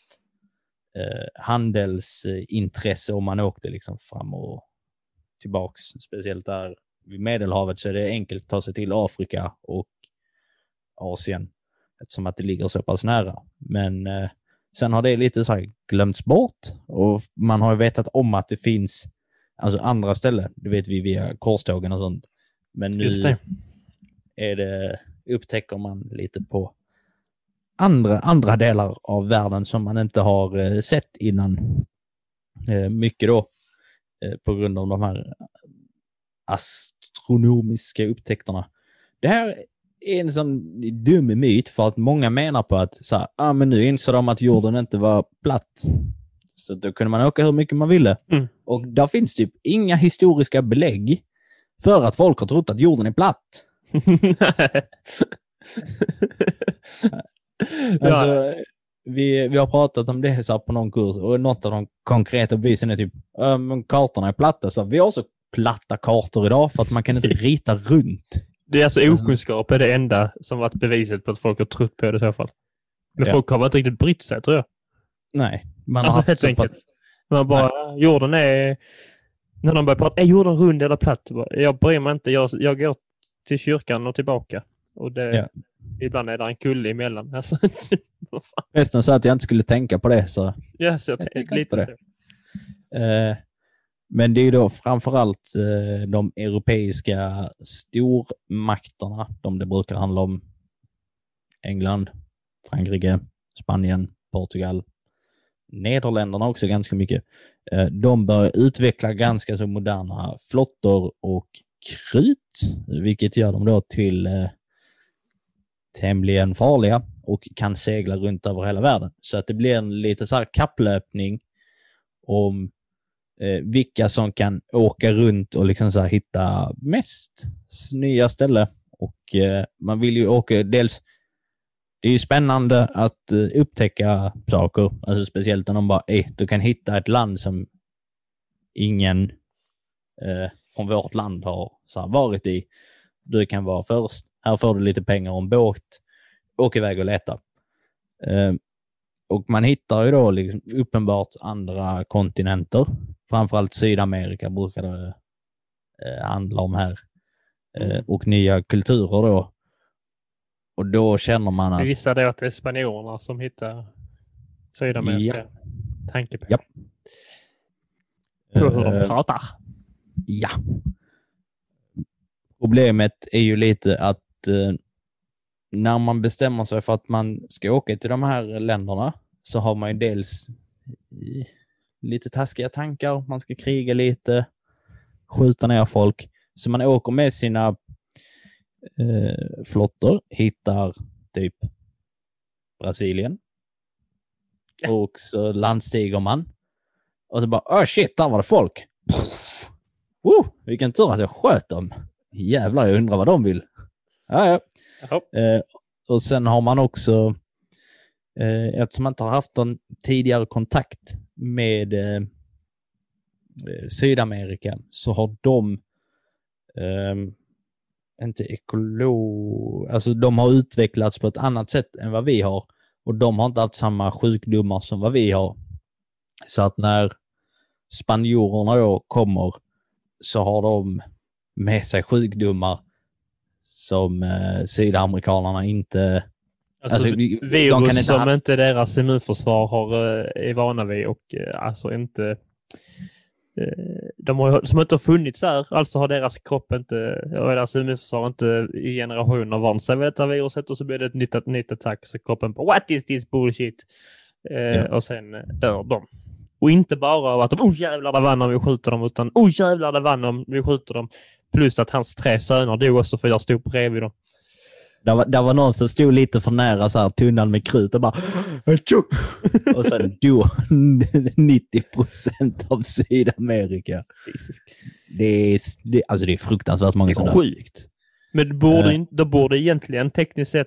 eh, handelsintresse om man åkte liksom fram och tillbaks. Speciellt där vid Medelhavet så är det enkelt att ta sig till Afrika och Asien eftersom att det ligger så pass nära. Men eh, sen har det lite så här glömts bort och man har ju vetat om att det finns alltså andra ställen. Det vet vi via korstågen och sånt. Men nu det. är det, upptäcker man lite på andra, andra delar av världen som man inte har eh, sett innan. Eh, mycket då eh, på grund av de här astronomiska upptäckterna. Det här är en sån dum myt för att många menar på att så här, ah, men nu inser de att jorden inte var platt. Så då kunde man åka hur mycket man ville. Mm. Och där finns typ inga historiska belägg för att folk har trott att jorden är platt. Alltså, ja, vi, vi har pratat om det så här på någon kurs och något av de konkreta bevisen är typ, "Ja, men kartorna är platta. Så vi har så platta kartor idag för att man kan inte rita runt. Det är alltså okunskap är det enda som varit beviset på att folk har trott på det i så fall. Men Ja. folk har inte riktigt brytt sig tror jag. Nej. Man Alltså helt enkelt. pass- Man bara, jorden är... När de börjar prata, är jorden rund eller platt? Jag bryr mig inte. Jag, jag går till kyrkan och tillbaka. Och det, Ja. ibland är det en kulle emellan. Alltså. Resten sa att jag inte skulle tänka på det. Så. ja, så jag Jag tänkte lite på så. Eh, men det är ju då framförallt eh, de europeiska stormakterna, de det brukar handla om. England, Frankrike, Spanien, Portugal, Nederländerna också ganska mycket. Eh, de börjar utveckla ganska så moderna flottor och krut, vilket gör dem då till eh, tämligen farliga och kan segla runt över hela världen. Så att det blir en lite så här kapplöpning om eh, vilka som kan åka runt och liksom så här hitta mest nya ställen. Och eh, man vill ju åka, dels, det är ju spännande att eh, upptäcka saker, alltså speciellt när de bara, eh, du kan hitta ett land som ingen eh, från vårt land har så här, varit i. Du kan vara först, här får du lite pengar och en båt, åk iväg och leta. Eh, och man hittar ju då liksom uppenbart andra kontinenter. Framförallt Sydamerika brukar det eh, handla om här. Eh, Mm. och nya kulturer då. Och då känner man att gissar då att det är spanjorerna som hittar Sydamerika. Tanke på. Japp. På hur de eh, pratar. Ja. Problemet är ju lite att eh, när man bestämmer sig för att man ska åka till de här länderna så har man ju dels lite taskiga tankar, man ska kriga lite, skjuta ner folk. Så man åker med sina eh, flottor, hittar typ Brasilien. Ja. Och så landstiger man. Och så bara, oh shit, där var det folk. Woo, vilken tur att jag sköt dem. Jävlar, jag undrar vad de vill. Ja, ja. Eh, och sen har man också, eh, eftersom man inte har haft någon tidigare kontakt med eh, eh Sydamerika, så har de ehm, inte ekolo... Alltså de har utvecklats på ett annat sätt än vad vi har. Och de har inte haft samma sjukdomar som vad vi har. Så att när spanjorerna då kommer så har de med sig sjukdomar som eh, sydamerikanerna inte... Alltså, Alltså, vi- de virus kan inte som ha- inte deras immunförsvar har, eh, är vana vid och eh, alltså inte eh, de har, som inte har funnits där, alltså har deras kropp inte, och deras immunförsvar inte i generationer vant sig vid detta viruset och så blir det ett nytt, ett nytt attack så kroppen på what is this bullshit? Ja. Och sen dör de. Och inte bara av att de, oh jävlar det vann om vi skjuter dem, utan oh jävlar det vann om vi skjuter dem. Plus att hans tre söner dog också för jag stod bredvid dem. Där var, där var någon som stod lite för nära så här, tunnan med krut och bara... "Atjo!" och sen dog 90 procent av Sydamerika. Det är, det, alltså det är fruktansvärt många Det som är dör. sjukt. Men det borde, Eh. då borde egentligen tekniskt sett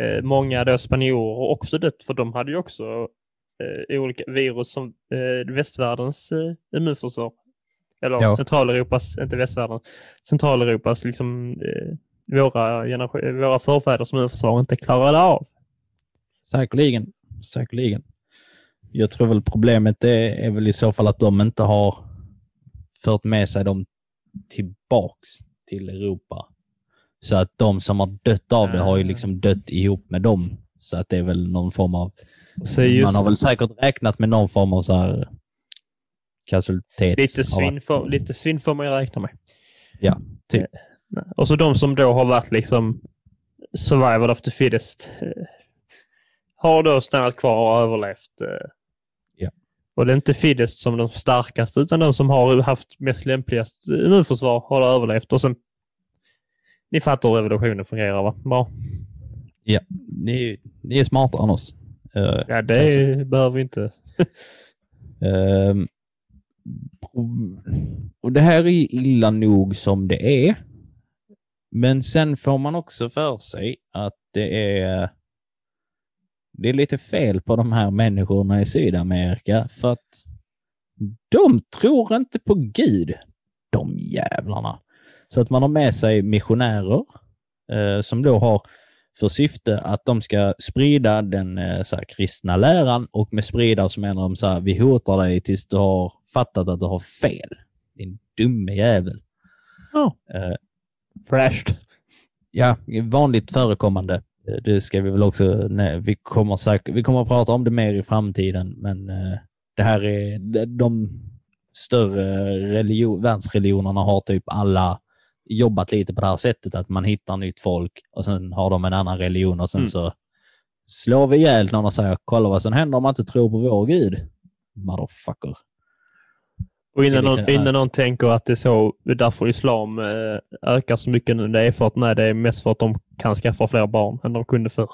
eh, många då spanjorer också dött, för de hade ju också eh, olika virus som eh, västvärldens eh, immunförsvar. Eller Ja. Centraleuropas, inte västvärlden, Centraleuropas liksom eh, våra, våra förfäders immunförsvar inte klarade av. Säkerligen. Säkerligen. Jag tror väl problemet är, är väl i så fall att de inte har fört med sig dem tillbaks till Europa. Så att de som har dött av det har ju liksom dött ihop med dem. Så att det är väl någon form av... Man har väl säkert räknat med någon form av så här kasualitet. Lite svinn, att- får, lite svinn får man ju räkna med. Ja, typ. Eh, Och så de som då har varit liksom survival of the fittest eh, har då stannat kvar och överlevt. eh. Ja. Och det är inte fittest som de starkaste utan de som har haft mest lämpligast immunförsvar har överlevt. Och sen, ni fattar hur revolutionen fungerar va? Bra. Ja, ni, ni är smartare än oss. Eh, Ja, det är, behöver vi inte. Ehm, och det här är illa nog som det är. Men sen får man också för sig att det är det är lite fel på de här människorna i Sydamerika för att de tror inte på Gud, de jävlarna. Så att man har med sig missionärer eh, som då har för syfte att de ska sprida den eh, så här, kristna läran och med sprida så menar de så här, vi hotar dig tills du har fattat att du har fel. Din dumme jävel. Ja. Eh, Fräscht. ja, vanligt förekommande. Eh, Det ska vi väl också, nej, vi kommer säkert, vi kommer att prata om det mer i framtiden, men eh, det här är, de, de större religion, världsreligionerna har typ alla jobbat lite på det här sättet att man hittar nytt folk och sen har de en annan religion och sen Mm. så slår vi ihjäl någon och säger kolla vad som händer om man inte tror på vår gud. Motherfucker. Och innan är någon, liksom- innan någon tänker att det är så, därför islam eh, ökar så mycket nu. Det är för att nej, det är mest för att de kan skaffa fler barn än de kunde förr.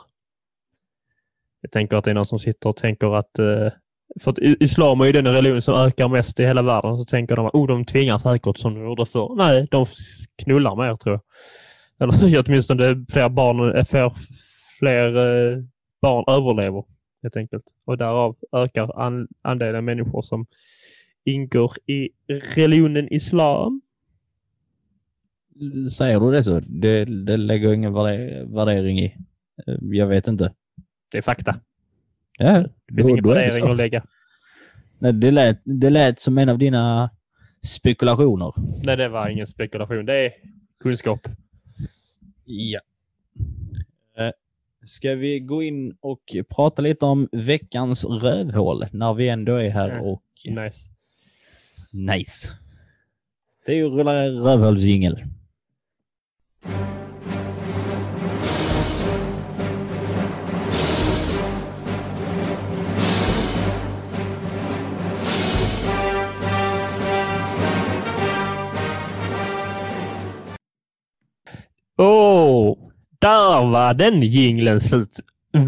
Jag tänker att det är någon som sitter och tänker att eh, för att islam är ju den religion som ökar mest i hela världen. Så tänker de att oh, de tvingar säkert som de gjorde förr. Nej, de knullar mer tror jag. Eller åtminstone fler barn, eh, fler, fler eh, barn överlever helt enkelt. Och därav ökar an, andelen människor som ingår i religionen islam. Säger du det så? Det, det lägger ingen värde- värdering i. Eh, Jag vet inte. Det är fakta. Ja, Det finns då- ingen värdering att lägga. Nej, det, lät, det lät som en av dina spekulationer. Nej, det var ingen spekulation. Det är kunskap. Ja. Eh, Ska vi gå in och prata lite om veckans rövhål när vi ändå är här Ja. och Nice. nice. Det är ju rulla rövhålsjingel. Oh, där var den jingeln slut.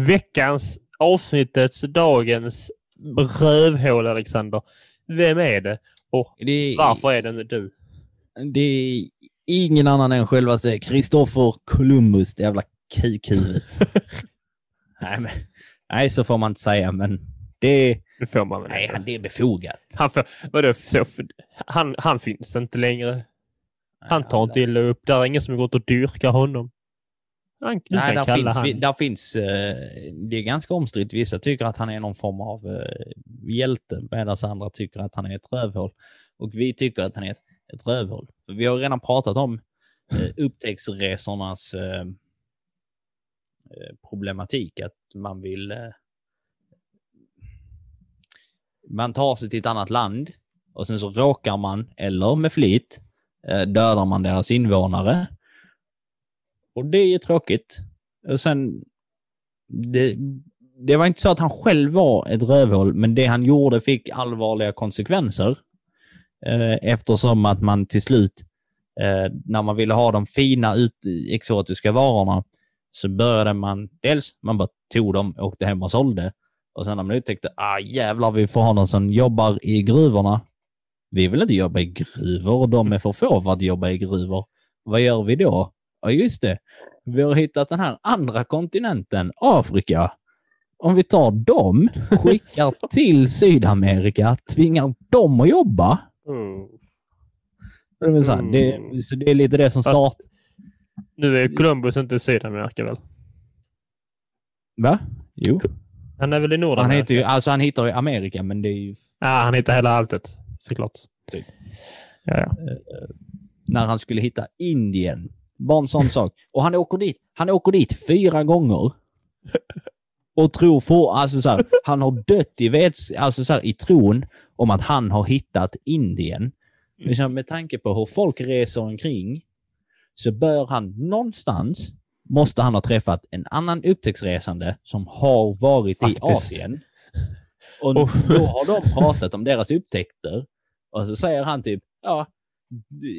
Veckans, avsnittets, dagens rövhål, Alexander. Vem är det? Och Det är, varför är det inte du? det är ingen annan än självaste Kristoffer Columbus, det jävla kukhuvudet. nej, men, nej, så får man inte säga, men det, Det får man väl nej, han- det är befogat. Han, får, vadå, så, han, han finns inte längre. Han tar inte illa upp. Det är ingen som har gått och dyrkar honom. Han, Nej, där finns, han. där finns eh, det är ganska omstritt. Vissa tycker att han är någon form av eh, hjälte medan andra tycker att han är ett rövhål. Och vi tycker att han är ett, ett rövhål. Vi har redan pratat om eh, upptäcktsresornas eh, problematik. Att man vill... Eh, man tar sig till ett annat land och sen så råkar man, eller med flit, Eh, dödar man deras invånare. Och det är ju tråkigt. Och sen, det, det var inte så att han själv var ett rövhål, men det han gjorde fick allvarliga konsekvenser. Eh, eftersom att man till slut, eh, när man ville ha de fina ut, exotiska varorna, så började man, dels, man bara tog dem, åkte hem och sålde. Och sen när man upptäckte, ah jävlar, vi får ha någon som jobbar i gruvorna. Vi vill inte jobba i gruvor, de är för få för att jobba i gruvor. Vad gör vi då? Ja, just det. Vi har hittat den här andra kontinenten, Afrika. Om vi tar dem, skickar till Sydamerika, tvingar dem att jobba. Mm. Det, vill säga, det, så det är lite det som Fast- start... Nu är Columbus inte i Sydamerika väl? Va? Jo. Han är väl i Nordamerika? Han heter ju, alltså han hittar ju Amerika, men det är ju Ja, han hittar hela alltet. Såklart. Typ. Ja, ja. när han skulle hitta Indien. Bara en sån sak. Och han åker dit. Han åker dit fyra gånger. och tror för, alltså så här, han har dött i, vets, alltså så här, i tron om att han har hittat Indien. Liksom, med tanke på hur folk reser omkring så bör han någonstans, måste han ha träffat en annan upptäcktsresande som har varit i Faktiskt. Asien. Och då har de pratat om deras upptäckter. Och så säger han typ, ja,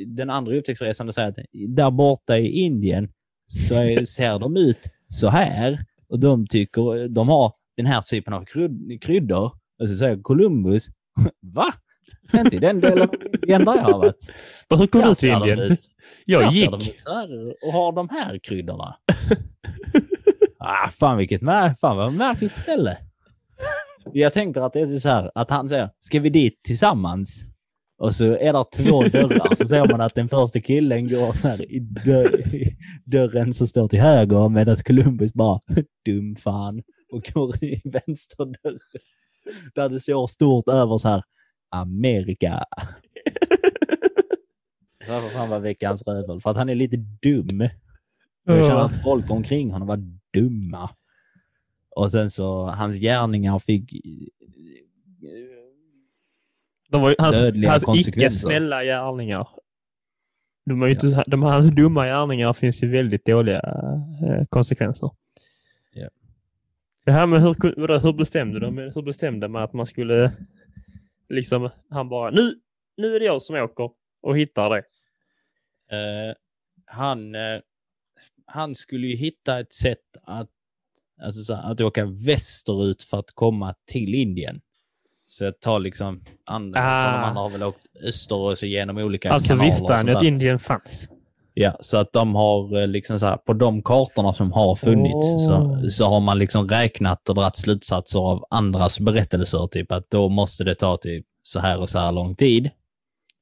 den andra upptäcktsresande säger att där borta i Indien så är, ser de ut så här. Och de tycker de har den här typen av kryd, kryddor. Och så säger Columbus, va? Inte i den delen av Indien där jag har varit. Men hur kom du till ser Indien? Jag Där ser gick. de ut så här och har de här kryddorna. ah, fan vilket mär- fan vad märkligt ställe. Jag tänker att det är så här att han säger, ska vi dit tillsammans? Och så är det två dörrar, så ser man att den första killen går så här i, dö- i dörren som står till höger medan Columbus bara, dum fan, och går i vänster dörr. Där det står stort över så här, Amerika. Får fan vara veckans rövel, för att han är lite dum. Jag känner att folk omkring honom var dumma. Och sen så, hans gärningar fick De var ju hans, hans icke snälla gärningar. De, var ju inte, de, hans dumma gärningar finns ju väldigt dåliga eh, konsekvenser. Ja. Det här med hur, hur bestämde de? Hur bestämde man att man skulle liksom, han bara nu, nu är det jag som åker och hittar det. Eh, han, eh, han skulle ju hitta ett sätt att, alltså så att åka västerut för att komma till Indien. Så jag tar liksom, andra, Ah. för de andra har väl åkt öster och så genom olika Alltså kanaler. visste och han ju att. Indien fanns. Ja, så att de har eh, liksom så här, på de kartorna som har funnits så, Åh. så har man liksom räknat och dragit slutsatser av andras berättelser. Typ att då måste det ta typ så här och så här lång tid.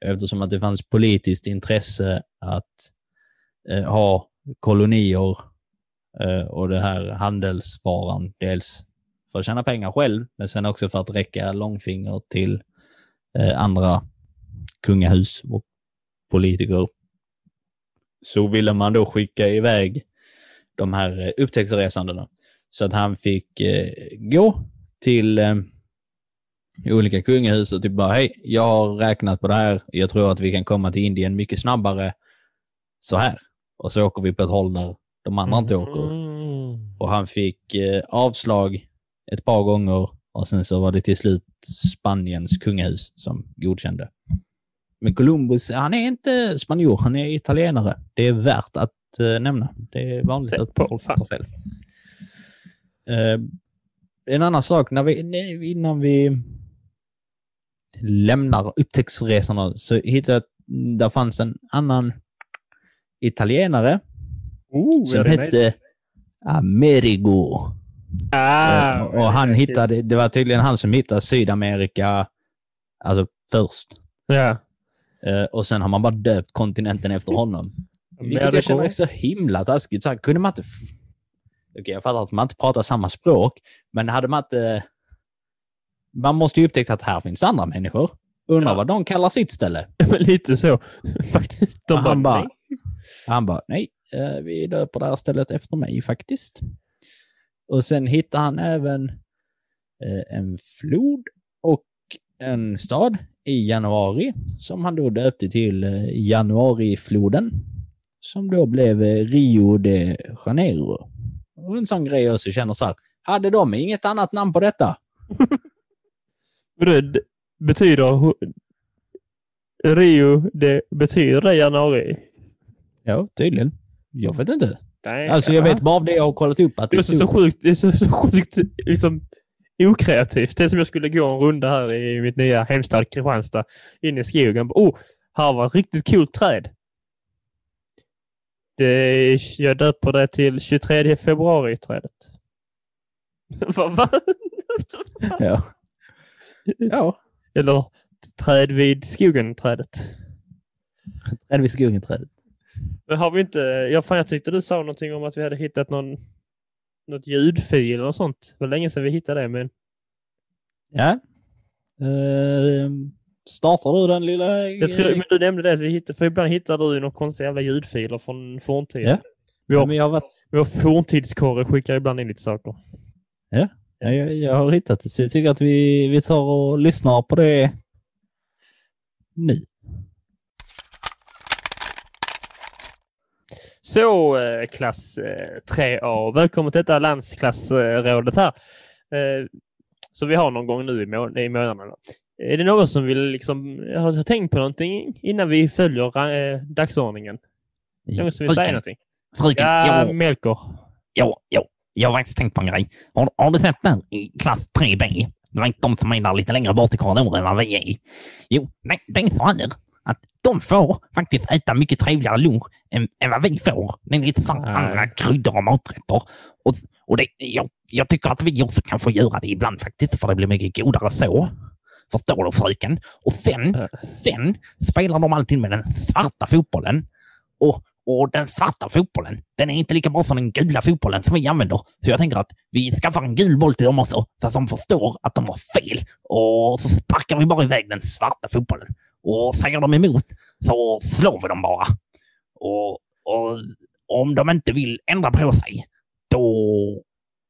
Eftersom att det fanns politiskt intresse att eh, ha kolonier Eh, och det här handelsvaran. Dels för att tjäna pengar själv, men sen också för att räcka långfinger till eh, andra kungahus och politiker så ville man då skicka iväg de här eh, upptäcktsresandena. Så att han fick gå till olika kungahus och typ bara hej, jag har räknat på det här. Jag tror att vi kan komma till Indien mycket snabbare så här. Och så åker vi på ett håll där de andra inte åker. Mm. Och han fick eh, avslag ett par gånger och sen så var det till slut Spaniens kungahus som godkände. Men Columbus, han är inte spanjor, han är italienare. Det är värt att eh, nämna. Det är vanligt Det- att på- folk fattar fel. Eh, en annan sak, när vi, nej, innan vi lämnar upptäcktsresorna så hittade jag att där fanns en annan italienare Oh, som hette nice. Amerigo. Ah, Eh, och han hittade, det var tydligen han som hittade Sydamerika alltså först. Ja. Eh, och sen har man bara döpt kontinenten efter honom. Vilket jag känner är så himla taskigt. Så här, kunde man inte... Okej, jag fattar att man inte pratar samma språk, men hade man inte... Man måste ju upptäcka att här finns andra människor. Undrar Ja. vad de kallar sitt ställe. Lite så. Faktiskt. De han bara, nej. han bara, nej, vi döper det här stället efter mig faktiskt. Och sen hittar han även eh, en flod och en stad i januari som han då döpte till eh, Januarifloden. Som då blev eh, Rio de Janeiro. Och en sån grej jag så känner så här, hade de inget annat namn på detta? Det betyder... Rio, det betyder januari? Ja, tydligen. Jag vet inte. Nej, Alltså jag ja. vet bara av det jag har kollat upp att Det det är så, sjukt, det är så, så sjukt liksom, okreativt. Det är som jag skulle gå en runda här i mitt nya hemstad Kristianstad. In i skogen. Oh, här var ett riktigt coolt träd. Det, jag döper det till 23 februari-trädet. Vad va? Ja. ja. Eller träd vid skogen-trädet. Träd vid skogen trädet. Men har vi inte... Ja, fan, jag tyckte du sa någonting om att vi hade hittat någon något ljudfil eller sånt. Det var länge sedan vi hittade det, men Ja. Uh, startar du den lilla... Jag tror, men du nämnde det, att vi hittar, för ibland hittar du ju några konstiga jävla ljudfiler från forntiden. Ja. Vi Ja, har, jag har varit... har forntidskorre skickar ibland in lite saker. Ja, jag, jag har hittat det så jag tycker att vi, vi tar och lyssnar på det nu. Så eh, klass eh, 3A, välkommen till detta landsklassrådet här. Eh, så vi har någon gång nu i, må i månaden. Är det någon som vill liksom, har, tänkt på någonting innan vi följer eh, dagsordningen? Någon som vill säga någonting? Fröken, Ja, jag, Melker. jag, jag, jag har faktiskt tänkt på en grej. Har, har du sett den i klass 3B? Det var inte de som är där lite längre bort i korridoren än vad vi är. Jo, nej, det är så här att de får faktiskt äta mycket trevligare lunch än, än vad vi får. Är lite så andra kryddor och maträtter. Och, och det, jag, jag tycker att vi också kan få göra det ibland faktiskt, för det blir mycket godare så. Förstår du fröken? Och sen, sen spelar de alltid med den svarta fotbollen. Och, och den svarta fotbollen, den är inte lika bra som den gula fotbollen som vi använder. Så jag tänker att vi skaffar en gul boll till dem också, så att de förstår att de har fel. Och så sparkar vi bara iväg den svarta fotbollen. Och säger de emot så slår vi dem bara. Och, och om de inte vill ändra på sig, då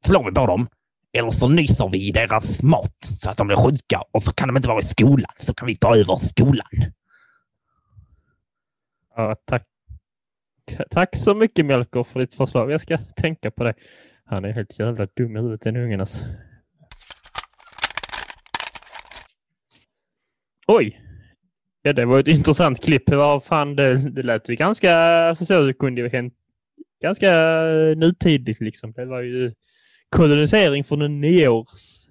slår vi på dem. Eller så nyser vi i deras mat så att de blir sjuka och så kan de inte vara i skolan. Så kan vi ta över skolan. Ja, tack. Tack så mycket Melker för ditt förslag. Jag ska tänka på det. Han är helt jävla dum i huvudet den ungen alltså. Oj! Ja, det var ett intressant klipp. Vad fan, det, det lät ju ganska, alltså så det kunde ju hänt ganska eh, nutidigt liksom. Det var ju kolonisering från en nioårs,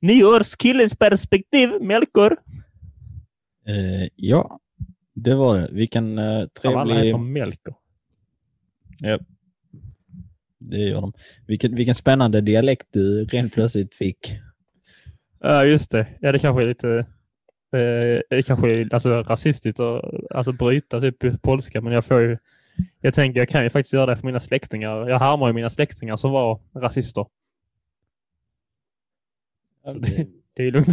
nioårs killens perspektiv, Melkor. Eh, ja, det var det. Vilken uh, Av alla trevlig... heter Melkor. Ja, det gör de. Vilken, vilken spännande dialekt du rent plötsligt fick. Ja, just det. Ja, det kanske är lite eh, kanske alltså, rasistiskt att alltså, bryta typ polska, men jag får ju jag tänker jag kan ju faktiskt göra det för mina släktingar. Jag härmar ju mina släktingar som var rasister. Så det, det är lugnt.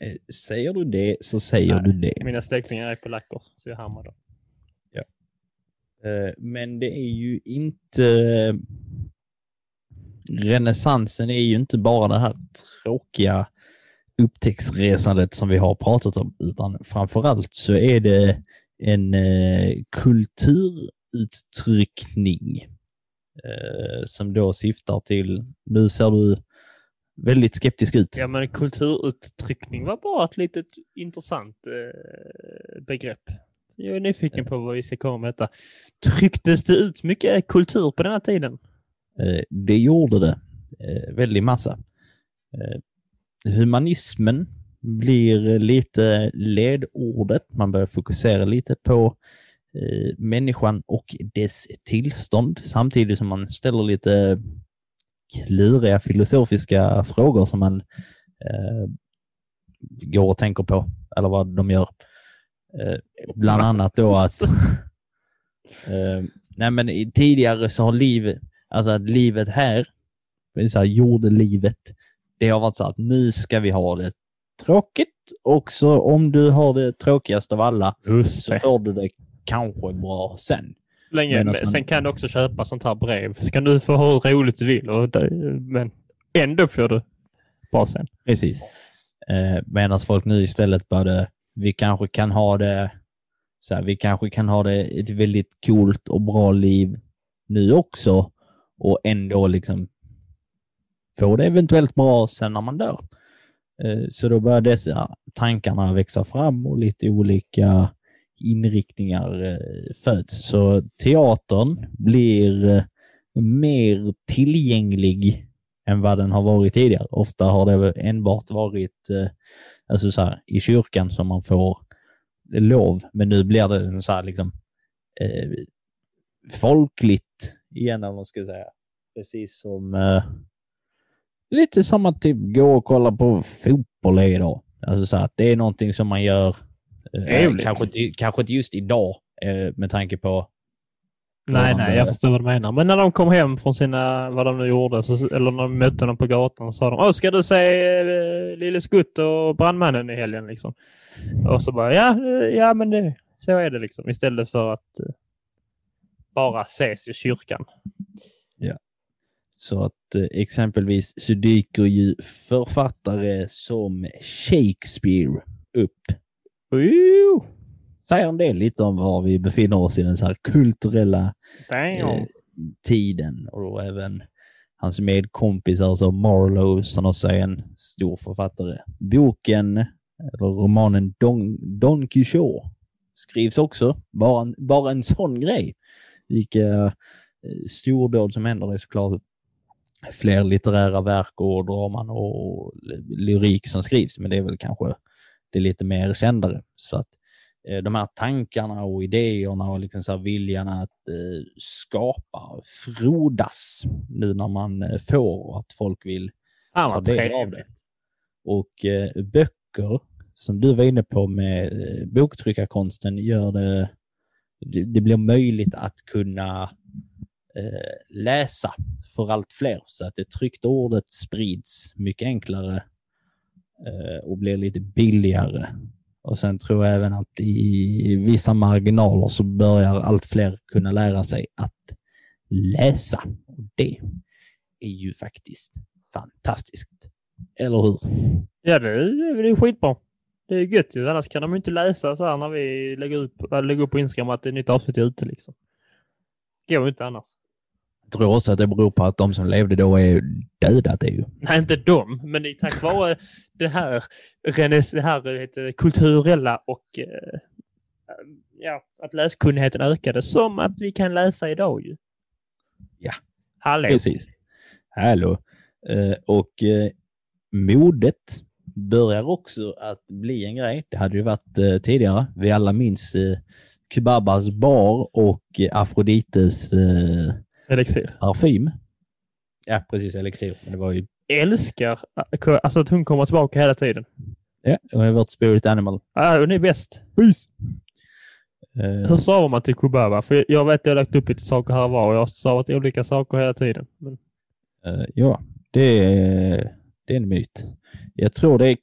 Eh, Säger du det så säger Nej. du det. Mina släktingar är polacker, så jag härmar dem. Eh, Men det är ju inte... Renässansen är ju inte bara det här tråkiga upptäcktsresandet som vi har pratat om, utan framförallt så är det en eh, kulturuttryckning eh, som då syftar till, nu ser du väldigt skeptisk ut. Ja, men kulturuttryckning var bara ett litet intressant eh, begrepp. Jag är nyfiken på vad vi ska komma med detta. Trycktes det ut mycket kultur på den här tiden? Eh, Det gjorde det. Eh, Väldigt massa. Humanismen blir lite ledordet. Man börjar fokusera lite på eh, människan och dess tillstånd samtidigt som man ställer lite kluriga filosofiska frågor som man eh, går och tänker på, eller vad de gör. Eh, bland annat då att eh, nej men tidigare så har livet, alltså att livet här, så här, jordelivet, det har varit så att nu ska vi ha det tråkigt och så om du har det tråkigast av alla Just så får du det kanske bra sen. Länge, men sen kan du också köpa sånt här brev. Så kan du få hur roligt du vill. Och det, men ändå får du bra sen. Precis. Eh, Medan folk nu istället började, vi kanske kan ha det, så här, vi kanske kan ha det ett väldigt coolt och bra liv nu också och ändå liksom få det eventuellt bra sen när man dör. Eh, så då börjar dessa tankarna växa fram och lite olika inriktningar eh, föds. Så teatern blir eh, mer tillgänglig än vad den har varit tidigare. Ofta har det enbart varit alltså så här, i kyrkan som man får lov, men nu blir det så här liksom eh, folkligt igen, om man ska säga. Precis som eh, lite som att typ gå och kolla på fotboll idag. Alltså så att det är någonting som man gör, eh, kanske, inte- kanske inte just idag eh, med tanke på Nej, Ja, nej, det- jag förstår vad du menar. Men när de kom hem från sina, vad de nu gjorde, så, eller när de mötte dem på gatan, så sa de Åh, ska du se eh, Lille Skutt och Brandmannen i helgen? Liksom. Och så bara, ja, eh, ja men det, så är det liksom. Istället för att eh, bara ses i kyrkan. Så att eh, exempelvis så dyker ju författare som Shakespeare upp. Säger en del lite om var vi befinner oss i den så här kulturella eh, tiden och då även hans medkompisar som Marlowe som också är en stor författare. Boken, eller romanen Don, Don Quixote skrivs också. Bara en, bara en sån grej. Vilka eh, stordåd som händer är såklart fler litterära verk och draman och lyrik som skrivs, men det är väl kanske det lite mer kändare. Så att eh, de här tankarna och idéerna och liksom så här viljan att eh, skapa frodas nu när man eh, får och att folk vill Fan ta del av det. Och eh, böcker, som du var inne på med eh, boktryckarkonsten, gör det, det, blir möjligt att kunna Eh, läsa för allt fler så att det tryckta ordet sprids mycket enklare eh, och blir lite billigare. Och sen tror jag även att i vissa marginaler så börjar allt fler kunna lära sig att läsa. Och det är ju faktiskt fantastiskt. Eller hur? Ja, det är, det är skitbra. Det är gött ju. Annars kan de inte läsa så här när vi lägger upp, lägger upp på Instagram att ett nytt avsnitt är ute liksom. Går ju inte annars. Jag tror också att det beror på att de som levde då är döda. Det är ju. Nej, inte dem, men det är tack vare det här, det här heter, kulturella och eh, ja, att läskunnigheten ökade som att vi kan läsa idag ju. Ja. Hallå. Precis. Hallå. Eh, och eh, modet börjar också att bli en grej. Det hade ju varit tidigare. Vi alla minns Kubabas bar och Afrodites Elixir. parfym. Ja, precis. Elixir. Men det var ju Älskar alltså att hon kommer tillbaka hela tiden. ja, det har varit Spirit Animal. Ja, hon är bäst. Peace. Eh, Hur stavar man till Kubaba? För jag vet att jag har lagt upp lite saker här och var och jag har stavat olika saker hela tiden. Men Eh, ja, det är, det är en myt. Jag tror det är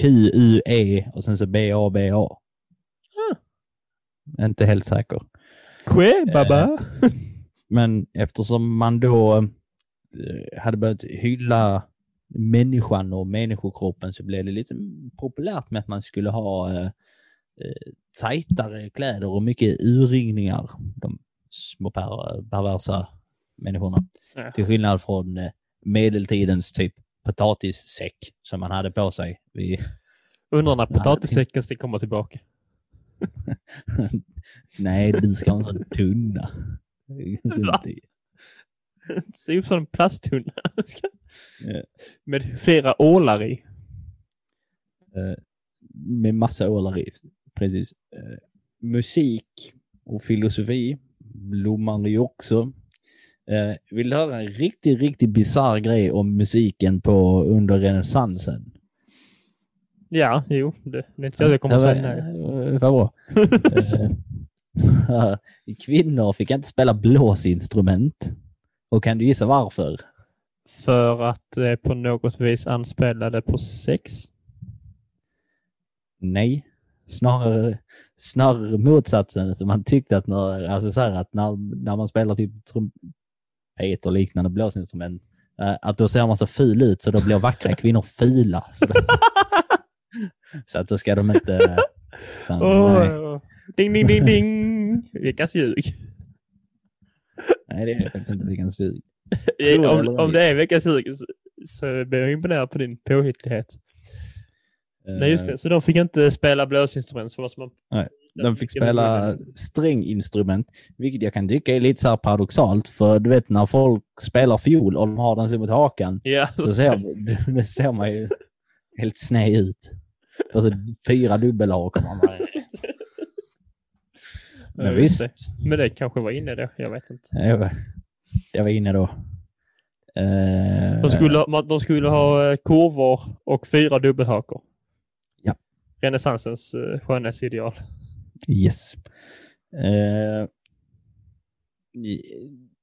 Q-U-E och sen så B-A-B-A. Inte helt säker. Kubaba? Men eftersom man då eh, hade börjat hylla människan och människokroppen så blev det lite populärt med att man skulle ha eh, eh, tajtare kläder och mycket urringningar. De små per, perversa människorna. Ja. Till skillnad från eh, medeltidens typ potatissäck som man hade på sig. Vid, Undrar när potatissäcken ska komma tillbaka. nej, du ska ha en sån tunna. Va? Ser ut som en plasttunna. Med flera ålar i. Eh, med massa ålar i. Precis. Eh, musik och filosofi blommar ju också. Eh, vill du höra en riktigt, riktigt bisarr grej om musiken på under renässansen? Ja, jo. Det, det är inte så jag kommer säga nej. Vad bra. Eh, Kvinnor fick inte spela blåsinstrument. Och kan du gissa varför? För att det på något vis anspelade på sex. Nej, snarare, snarare motsatsen. Så man tyckte att när, alltså så att när, när man spelar typ trumpet och liknande blåsinstrument, eh, att då ser man så ful ut så då blir vackra kvinnor fula. Så, det, så att då ska de inte... Så, nej, Oh, ding, ding, ding, ding. Veckans ljug. nej, det är faktiskt inte veckans ljug. om, om det är veckans ljug så, så blir jag imponerad på din påhittighet. Nej, just det. Så de fick inte spela blåsinstrument så man... Nej, De fick spela stränginstrument, vilket jag kan tycka är lite så paradoxalt. För du vet när folk spelar fiol och de har den så mot hakan Ja, så ser, det ser man ju helt sned ut. Och så fyra dubbelhakor. Man bara, Men visst, det. Men det kanske var inne då. Jag vet inte. jag var, jag var inne då. Eh, De skulle, ha- de skulle ha eh, kurvor och fyra dubbelhakor. Ja. Renässansens uh, skönhetsideal. Yes. Eh,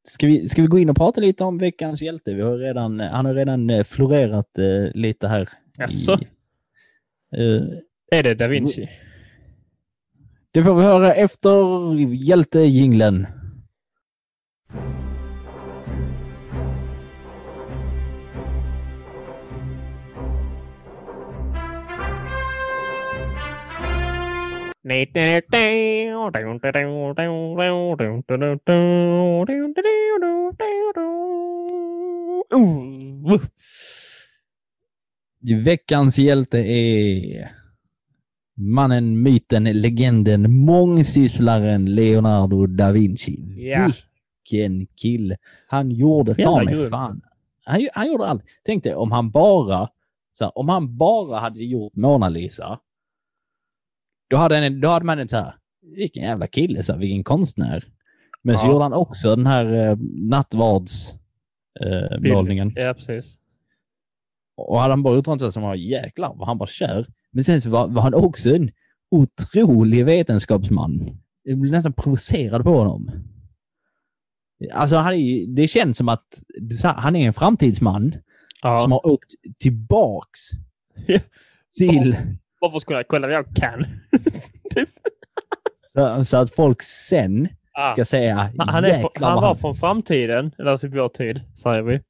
ska, vi, ska vi gå in och prata lite om veckans hjälte? Vi har redan, han har redan eh, florerat eh, lite här. Jaså? eh, Är det Da Vinci? Det får vi höra efter hjältejinglen. Veckans hjälte är mannen, myten, legenden, mångsysslaren Leonardo da Vinci. Ja. Vilken kille. Han gjorde ta mig fan. Han, han gjorde allt. Tänk dig om han bara, så här, om han bara hade gjort Mona Lisa. Då hade, han, då hade man inte så här, vilken jävla kille, så här, vilken konstnär. Men så Ja. gjorde han också den här eh, nattvards eh. Ja, precis. Och hade han bara utrett sig som var jäklar vad han bara kör. Men sen så var, var han också en otrolig vetenskapsman. Jag blev nästan provocerad på honom. Alltså han är, det känns som att han är en framtidsman som Ja. har åkt tillbaks Ja. till Varför skulle jag kolla vad jag kan? så, så att folk sen Ah. ska säga Han, han, är, han vad var från framtiden, eller typ vår tid, säger vi.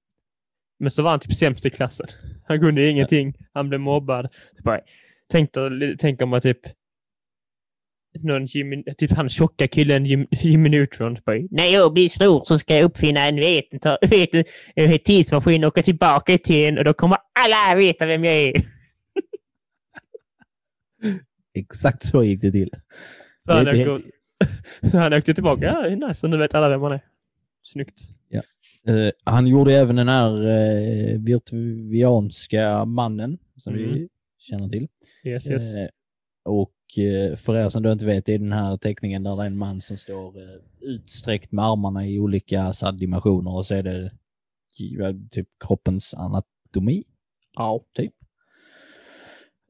Men så var han typ sämst i klassen. Han kunde ingenting. Han blev mobbad. Så bara, tänk, om man typ någon Jimmy, typ han tjocka killen Jim, Jimmy Neutron. så Bara, När jag blir stor så ska jag uppfinna en vetenta- vet, en tidsmaskin och åka tillbaka i tiden och då kommer alla veta vem jag är. Exakt så gick det till. Så han, åkte, så han åkte tillbaka. Ja, nice. Och nu vet alla vem han är. Snyggt. Eh, han gjorde även den här uh, virtuvianska mannen som vi Mm. känner till. Yes, yes. Eh, och eh, för er som då inte vet, det är den här teckningen där det är en man som står eh, utsträckt med armarna i olika så dimensioner och så är det typ kroppens anatomi, Ja. typ.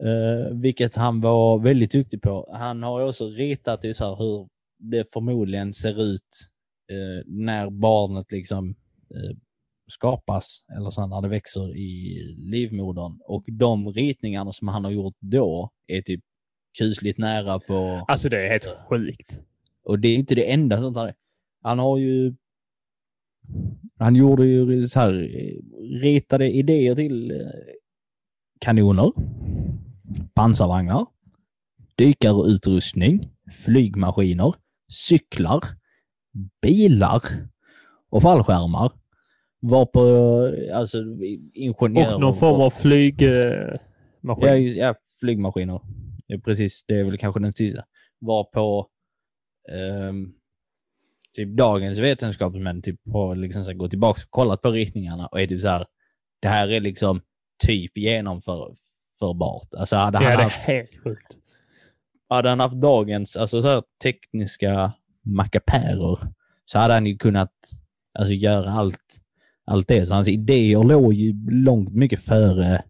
Eh, vilket han var väldigt duktig på. Han har också ritat det så här hur det förmodligen ser ut eh, när barnet liksom eh, skapas eller så när det växer i livmodern. Och de ritningarna som han har gjort då är typ kusligt nära på Alltså det är helt sjukt. och det är inte det enda sånt här. Han har ju... Han gjorde ju så här, eh, ritade idéer till eh, kanoner, pansarvagnar, dykarutrustning, flygmaskiner, cyklar, bilar och fallskärmar. Var på alltså ingenjörer. Och någon form av flygmaskin. Ja, just- ja, flygmaskiner. Ja, precis, det är väl kanske den sista. Var på ehm, typ dagens vetenskapsmän typ har liksom så här, gått tillbaka och kollat på riktningarna och är typ så här. Det här är liksom typ genomförbart. Alltså hade Ja, han det är haft, helt sjukt. hade han haft dagens alltså så här, tekniska mackapärer så hade han ju kunnat alltså, göra allt, allt det. Så hans idéer låg ju långt mycket före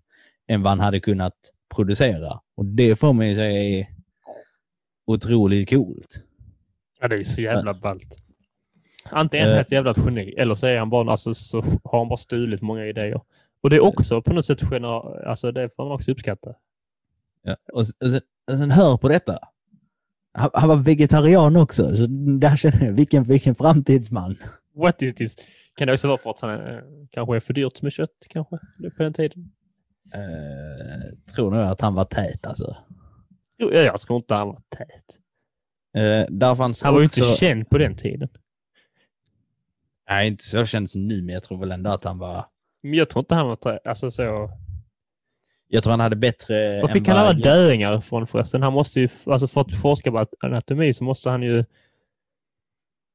än vad han hade kunnat producera. Och det får mig säga är otroligt coolt. Ja, det är så jävla ballt. Antingen är Eh. han ett jävla geni eller så är han bara, alltså, så har han bara stulit många idéer. Och det är också på något sätt gener... Alltså det får man också uppskatta. Ja. Och, sen, och sen hör på detta. Han, han var vegetarian också, så där känner jag, vilken, vilken framtidsman. What is this? Kan det också vara för att han är, kanske är för dyrt med kött kanske på den tiden? Eh, tror nog att han var tät alltså. Jo, ja, jag tror inte han var tät. Eh, där fanns Han var ju också... inte känd på den tiden. Nej, inte så känns nu, men jag tror väl ändå att han var... Men jag tror inte han var tät. Alltså så... Jag tror han hade bättre... Var fick han alla döingar ifrån förresten? Han måste ju, alltså för att forska på anatomi så måste han ju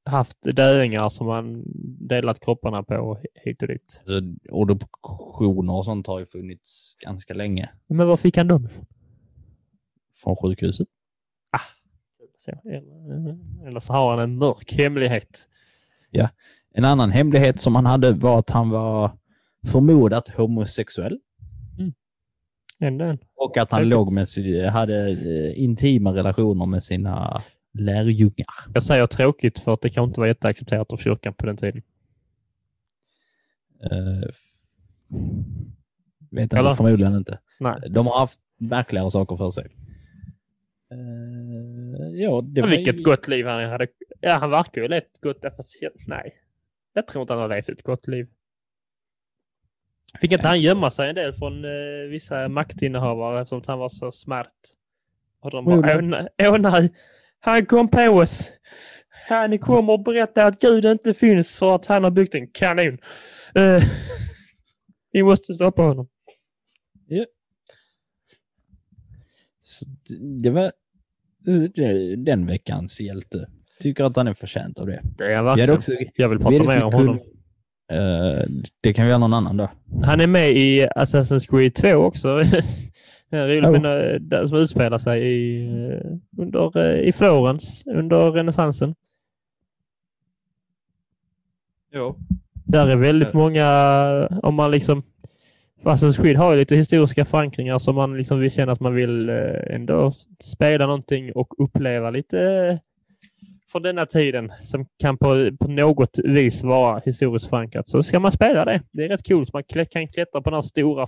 haft döingar som han delat kropparna på hit och dit. Alltså, obduktioner och sånt har ju funnits ganska länge. Men var fick han dem ifrån? Från sjukhuset. Så, eller, eller så har han en mörk hemlighet. En annan hemlighet som han hade var att han var förmodat homosexuell. Ändå en. Och att han Säkert. låg med, hade eh, intima relationer med sina lärjungar. Jag säger tråkigt för att det kan inte vara jätteaccepterat av kyrkan på den tiden. Uh, vet Eller? inte, förmodligen inte. Nej. De har haft märkligare saker för sig. Eh, ja, det Men var vilket ju- gott liv han hade. Ja, han verkar ju levt ett gott fast Nej. Jag tror inte han har levt ett gott liv. Fick inte han gömma sig en del från eh, vissa maktinnehavare eftersom han var så smärt? Och de bara, åh åh nej, han kom på oss. Han kommer och berättar att Gud inte finns för att han har byggt en kanon. Eh, vi måste stoppa honom. Så det- var eh, den veckans hjälte. Tycker att han är förtjänt av det. Det är han verkligen. också, Jag vill vi prata mer om honom. Eh, det kan vi göra någon annan dag. Han är med i Assassin's Creed 2 också. Det är roligt Oh. men, eh, det som utspelar sig i, eh, under, eh, i Florens under renässansen. Jo. Där är väldigt många, om man liksom för Assassin's Creed har ju lite historiska förankringar som man liksom vill känna att man vill ändå spela någonting och uppleva lite från denna tiden som kan på, på något vis vara historiskt förankrat. Så ska man spela det. Det är rätt coolt. Man kan klättra på den här stora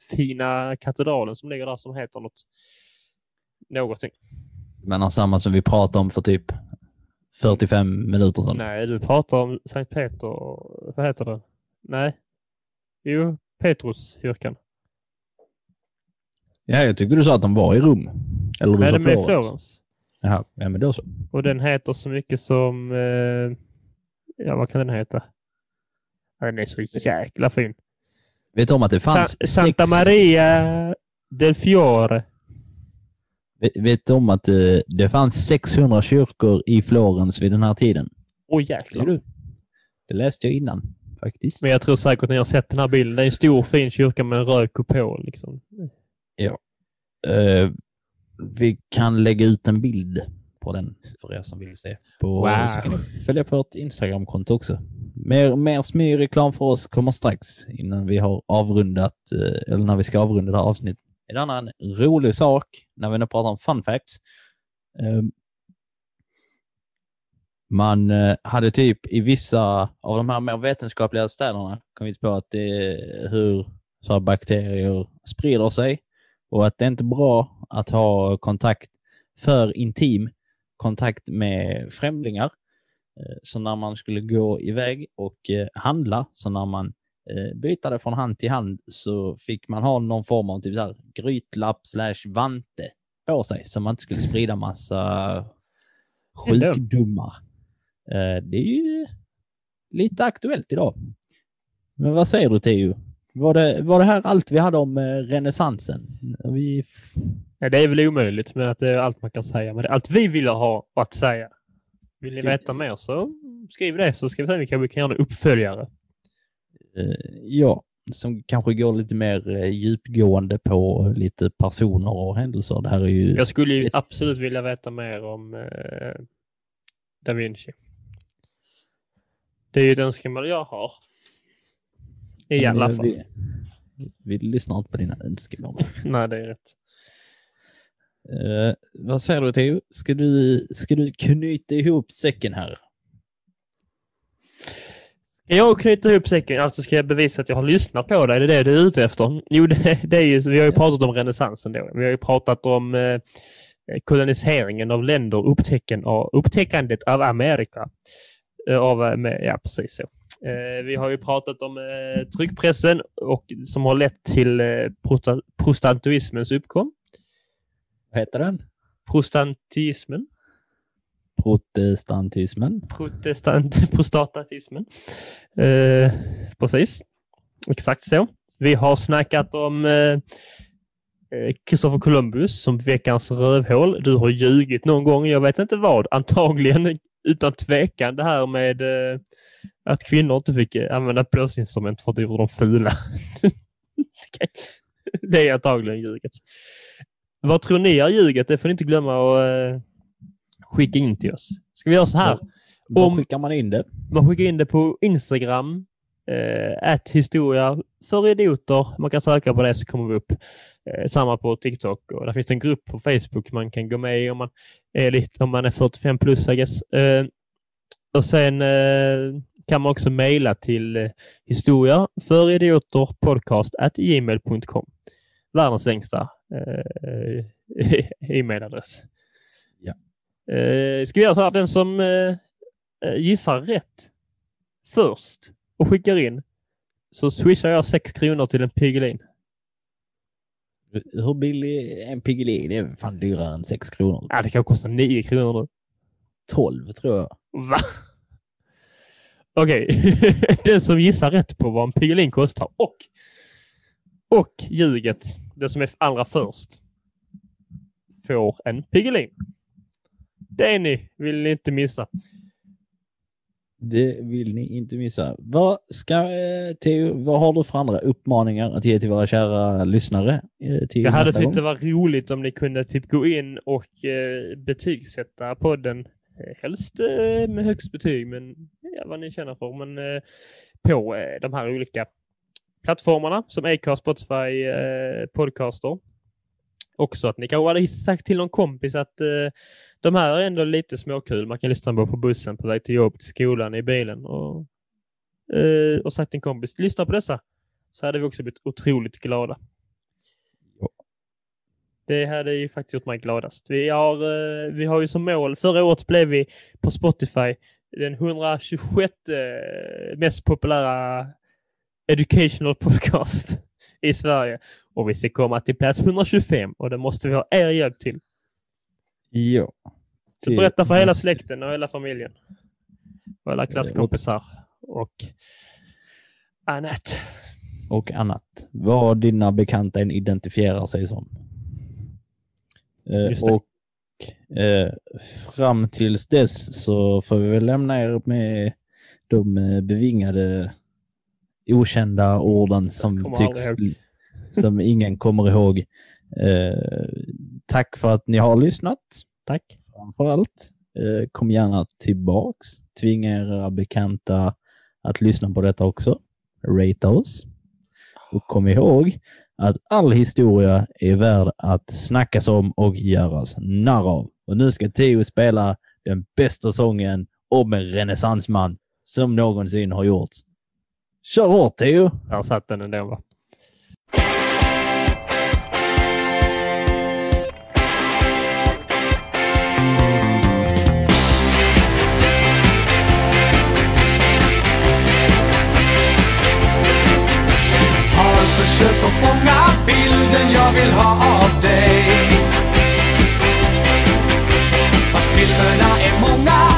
skitfina katedralen som ligger där som heter något. Någonting. Men samma som vi pratade om för typ 45 minuter sedan. Nej, du pratar om Sankt Peter. Vad heter det? Nej. Jo, Petruskyrkan. Ja, jag tyckte du sa att de var i Rom. Eller du Nej, sa den är i Florens. Jaha, ja men då så. Och den heter så mycket som... Eh, ja, vad kan den heta? Den är så jäkla fin. Vet om att det Sa- fanns Santa sex... Maria del Fiore. Vet, vet om att det, det fanns 600 kyrkor i Florens vid den här tiden? Åh Det, jäklar. du. det läste jag innan faktiskt. Men jag tror säkert att ni har sett den här bilden. Det är en stor fin kyrka med en röd kupol. Liksom. Eh, vi kan lägga ut en bild på den för er som vill se. På, Wow. Så kan ni följa på ett Instagramkonto också. Mer, mer smygreklam för oss kommer strax innan vi har avrundat, eh, eller när vi ska avrunda det här avsnittet. En annan rolig sak när vi nu pratar om fun facts. Ehm, man eh, hade typ i vissa av de här mer vetenskapliga städerna kommit på att det är hur så här bakterier sprider sig och att det är inte bra att ha kontakt, för intim kontakt med främlingar. Eh, Så när man skulle gå iväg och eh, handla, så när man eh, bytade från hand till hand så fick man ha någon form av typ så här grytlapp slash vante på sig så man inte skulle sprida massa sjukdomar. Det är ju lite aktuellt idag. Men vad säger du Teo? Var det, var det här allt vi hade om renässansen? Vi... Ja, det är väl omöjligt med att det är allt man kan säga. Men det är allt vi vill ha att säga. Vill ni veta mer så skriv det så ska vi se om vi kan, vi kan göra en uppföljare. Eh, Ja, som kanske går lite mer eh, djupgående på lite personer och händelser. Det här är ju... Jag skulle ju absolut vilja veta mer om eh, Da Vinci. Det är ju ett önskemål jag har. I alla Eh, fall. Vi, vi lyssnar inte på dina önskemål. Nej, det är rätt. Uh, vad säger du Theo? Ska du, ska du knyta ihop säcken här? Ska jag knyta ihop säcken, alltså ska jag bevisa att jag har lyssnat på dig? Det är det du är ute efter? Jo, det, det är ju, vi har ju pratat om renässansen då. Vi har ju pratat om eh, koloniseringen av länder, upptäcken av, upptäckandet av Amerika. Eh, av, eh, med, ja, precis så. Eh, vi har ju pratat om eh, tryckpressen och, som har lett till eh, prosta, protestantismens uppkom. Vad heter den? Protestantismen. Protestantismen. protestant, prostatismen. Eh, precis. Exakt så. Vi har snackat om eh, Christopher Columbus som veckans rövhål. Du har ljugit någon gång, jag vet inte vad. Antagligen utan tvekan det här med eh, att kvinnor inte fick eh, använda blåsinstrument för att det gjorde dem fula. Det är antagligen ljuget. Vad tror ni är ljuget? Det får ni inte glömma att eh, skicka in till oss. Ska vi göra så här? Var Om- skickar man in det? Man skickar in det på Instagram. Eh, historia för idioter. Man kan söka på det så kommer vi upp. Eh, samma på TikTok och där finns det en grupp på Facebook man kan gå med i om man är lite, om man är 45 plus I guess. Eh, och sen eh, kan man också mejla till eh, historia för idioter podcast at gmail.com. Världens längsta e-mailadress. Ja. Eh, ska vi göra så här, den som eh, eh, gissar rätt först och skickar in så swishar jag 6 kronor till en Piggelin. Hur billig är en Piggelin? Är fan dyrare än 6 kronor. Ja, det kan kosta 9 kronor nu. 12 tror jag. Va? Okej, den som gissar rätt på vad en Piggelin kostar och, och ljuget, det som är allra först, får en Piggelin. Det ni, vill ni inte missa. Det vill ni inte missa. Vad, ska, eh, Theo, vad har du för andra uppmaningar att ge till våra kära lyssnare? eh, Till Jag hade tyckt det var roligt om ni kunde typ gå in och eh, betygsätta podden. Helst eh, med högst betyg, men ja, vad ni känner för. Men eh, på de här olika plattformarna som Acast, Spotify, eh, Podcaster. Också att ni kanske hade sagt till någon kompis att eh, de här är ändå lite småkul. Man kan lyssna på på bussen på väg till jobb, till skolan, i bilen och, eh, och sagt till en kompis, lyssna på dessa. Så hade vi också blivit otroligt glada. Det hade ju faktiskt gjort mig gladast. Vi har, eh, vi har ju som mål, förra året blev vi på Spotify den 126 mest populära educational podcast i Sverige. Och vi ska komma till plats 125 och det måste vi ha er hjälp till. Ja. Så berätta för hela släkten och hela familjen. Och alla klasskompisar och Anette. och annat. Vad dina bekanta än identifierar sig som. Eh, och eh, fram tills dess så får vi väl lämna er med de eh, bevingade okända orden som tycks som ingen kommer ihåg. Eh, tack för att ni har lyssnat. Tack. Framför allt. Eh, kom gärna tillbaks. Tvinga era bekanta att lyssna på detta också. Rate oss. Och kom ihåg att all historia är värd att snackas om och göras narr av. Och nu ska Theo spela den bästa sången om en renässansman som någonsin har gjorts. Kör hårt Theo! Där satt den ändå va? Har försökt att fånga bilden jag vill ha av dig Fast filmerna är många